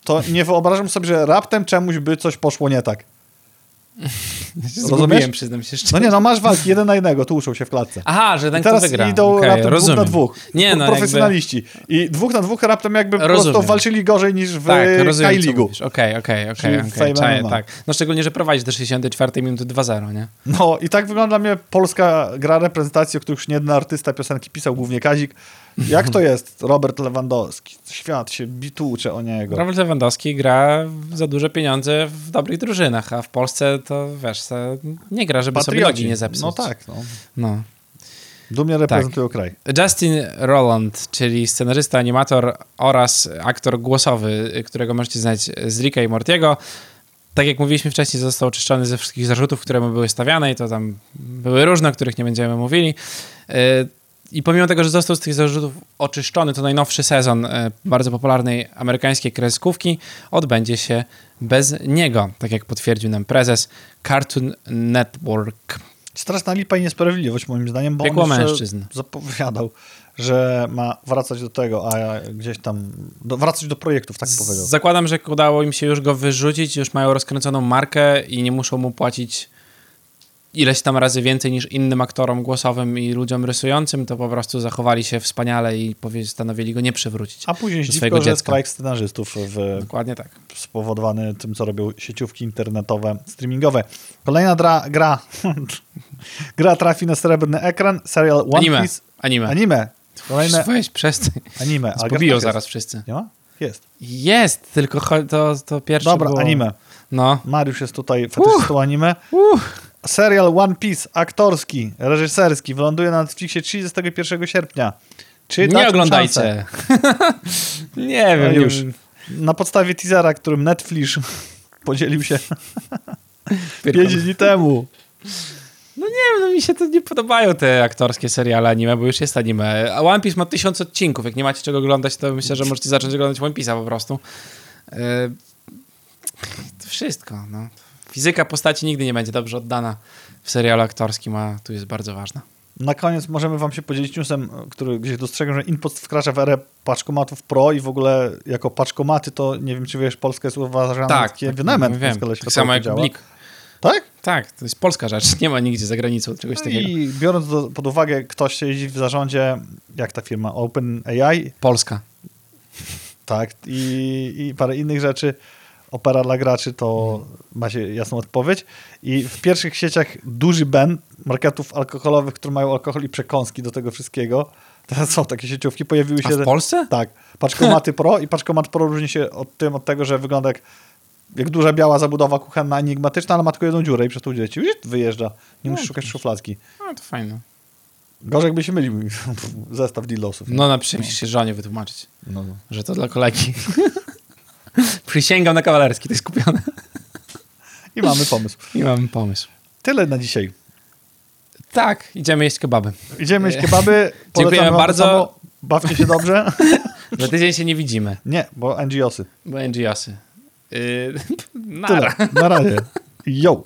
to nie wyobrażam sobie, że raptem czemuś by coś poszło nie tak. Zgubiłem, rozumiesz? przyznam się No szczerze. nie, no masz walki jeden na jednego, tłuszą się w klatce. Aha, że ten I teraz kto wygra. idą Okej, raptem rozumiem. dwóch na dwóch. Nie, no profesjonaliści. I dwóch na dwóch raptem jakby po Rozumiem. prostu walczyli gorzej niż w Tak, rozumiem, K-Ligu. Okej, okej, okej. Tak. No szczególnie, że prowadzisz do 64 minuty 2-0, nie? No i tak wygląda mnie polska gra reprezentacji, o której już nie jeden artysta piosenki pisał, głównie Kazik. Jak to jest? Robert Lewandowski. Świat się bitucze o niego. Robert Lewandowski gra za duże pieniądze w dobrych drużynach, a w Polsce to, wiesz, nie gra, żeby sobie nogi nie zepsuć. No tak, no. No. Dumnie reprezentują kraj. Justin Roland, czyli scenarzysta, animator oraz aktor głosowy, którego możecie znać z Ricka i Mortiego. Tak jak mówiliśmy wcześniej, został oczyszczony ze wszystkich zarzutów, które mu były stawiane i to tam były różne, o których nie będziemy mówili. I pomimo tego, że został z tych zarzutów oczyszczony, to najnowszy sezon yy, bardzo popularnej amerykańskiej kreskówki odbędzie się bez niego, tak jak potwierdził nam prezes Cartoon Network. Straszna lipa i niesprawiedliwość moim zdaniem, bo Piekło on mężczyzn. zapowiadał, że ma wracać do tego, a gdzieś tam, do, wracać do projektów, tak powiedział. Zakładam, że udało im się już go wyrzucić, już mają rozkręconą markę i nie muszą mu płacić ileś tam razy więcej niż innym aktorom głosowym i ludziom rysującym, to po prostu zachowali się wspaniale i postanowili go nie przywrócić. A później do swojego że dziecka. strajk scenarzystów w, Dokładnie tak. spowodowany tym, co robią sieciówki internetowe, streamingowe. Kolejna dra, gra <laughs> gra trafi na srebrny ekran, serial One Anime. Piece. Anime. Anime. Kolejne <laughs> Weź, przestań. anime. Pobiją jest. zaraz wszyscy. Nie ma? Jest. Jest, tylko to, to pierwsze Dobra, było... anime. No. Mariusz jest tutaj fetyszystą anime. Serial One Piece, aktorski, reżyserski, wyląduje na Netflixie 31 sierpnia. Czy Nie oglądajcie. <laughs> nie wiem już. Na podstawie teasera, którym Netflix <laughs> podzielił się <laughs> Tylko- 5 dni temu. No nie wiem, no mi się to nie podobają te aktorskie seriale anime, bo już jest anime. A One Piece ma tysiąc odcinków. Jak nie macie czego oglądać, to myślę, że możecie zacząć oglądać One Piece'a po prostu. Yy, to wszystko, no. Fizyka postaci nigdy nie będzie dobrze oddana w serialu aktorskim, a tu jest bardzo ważna. Na koniec możemy wam się podzielić newsem, który gdzieś dostrzegłem, że InPost wkracza w erę paczkomatów Pro i w ogóle jako paczkomaty to nie wiem, czy wiesz, Polska jest uważana Tak, taki tak, ewenement wiem. w skale Tak samo jak działa. Blik. Tak? Tak, to jest polska rzecz. Nie ma nigdzie za granicą czegoś No takiego. I biorąc do, pod uwagę, ktoś siedzi w zarządzie, jak ta firma, OpenAI, Polska. tak, i, i parę innych rzeczy, opera dla graczy, to macie jasną odpowiedź. I w pierwszych sieciach duży Ben marketów alkoholowych, które mają alkohol i przekąski do tego wszystkiego. Teraz są takie sieciówki, pojawiły A się... w Polsce? Tak. Paczkomaty Pro i paczkomat Pro różni się od tym, od tego, że wygląda jak, jak duża biała zabudowa kuchenna, enigmatyczna, ale ma tylko jedną dziurę i przez tą dziurę ci wyjeżdża. Nie musisz szukać szufladki. No to fajne. Gorzej jakby się mylił <laughs> zestaw dillosów. No na musisz się żonie wytłumaczyć, No, no. że to dla kolegi. <laughs> <laughs> Przysięgam na kawalerski, to jest kupione. I mamy pomysł. I mam pomysł. Tyle na dzisiaj. Tak, idziemy jeść kebaby. Idziemy jeść kebaby. <laughs> Dziękujemy bardzo. samo. Bawcie się dobrze. <laughs> Za tydzień się nie widzimy, Nie, bo NGOsy. bo NGOsy. Yy, nara. Tyle. Na razie. Yo.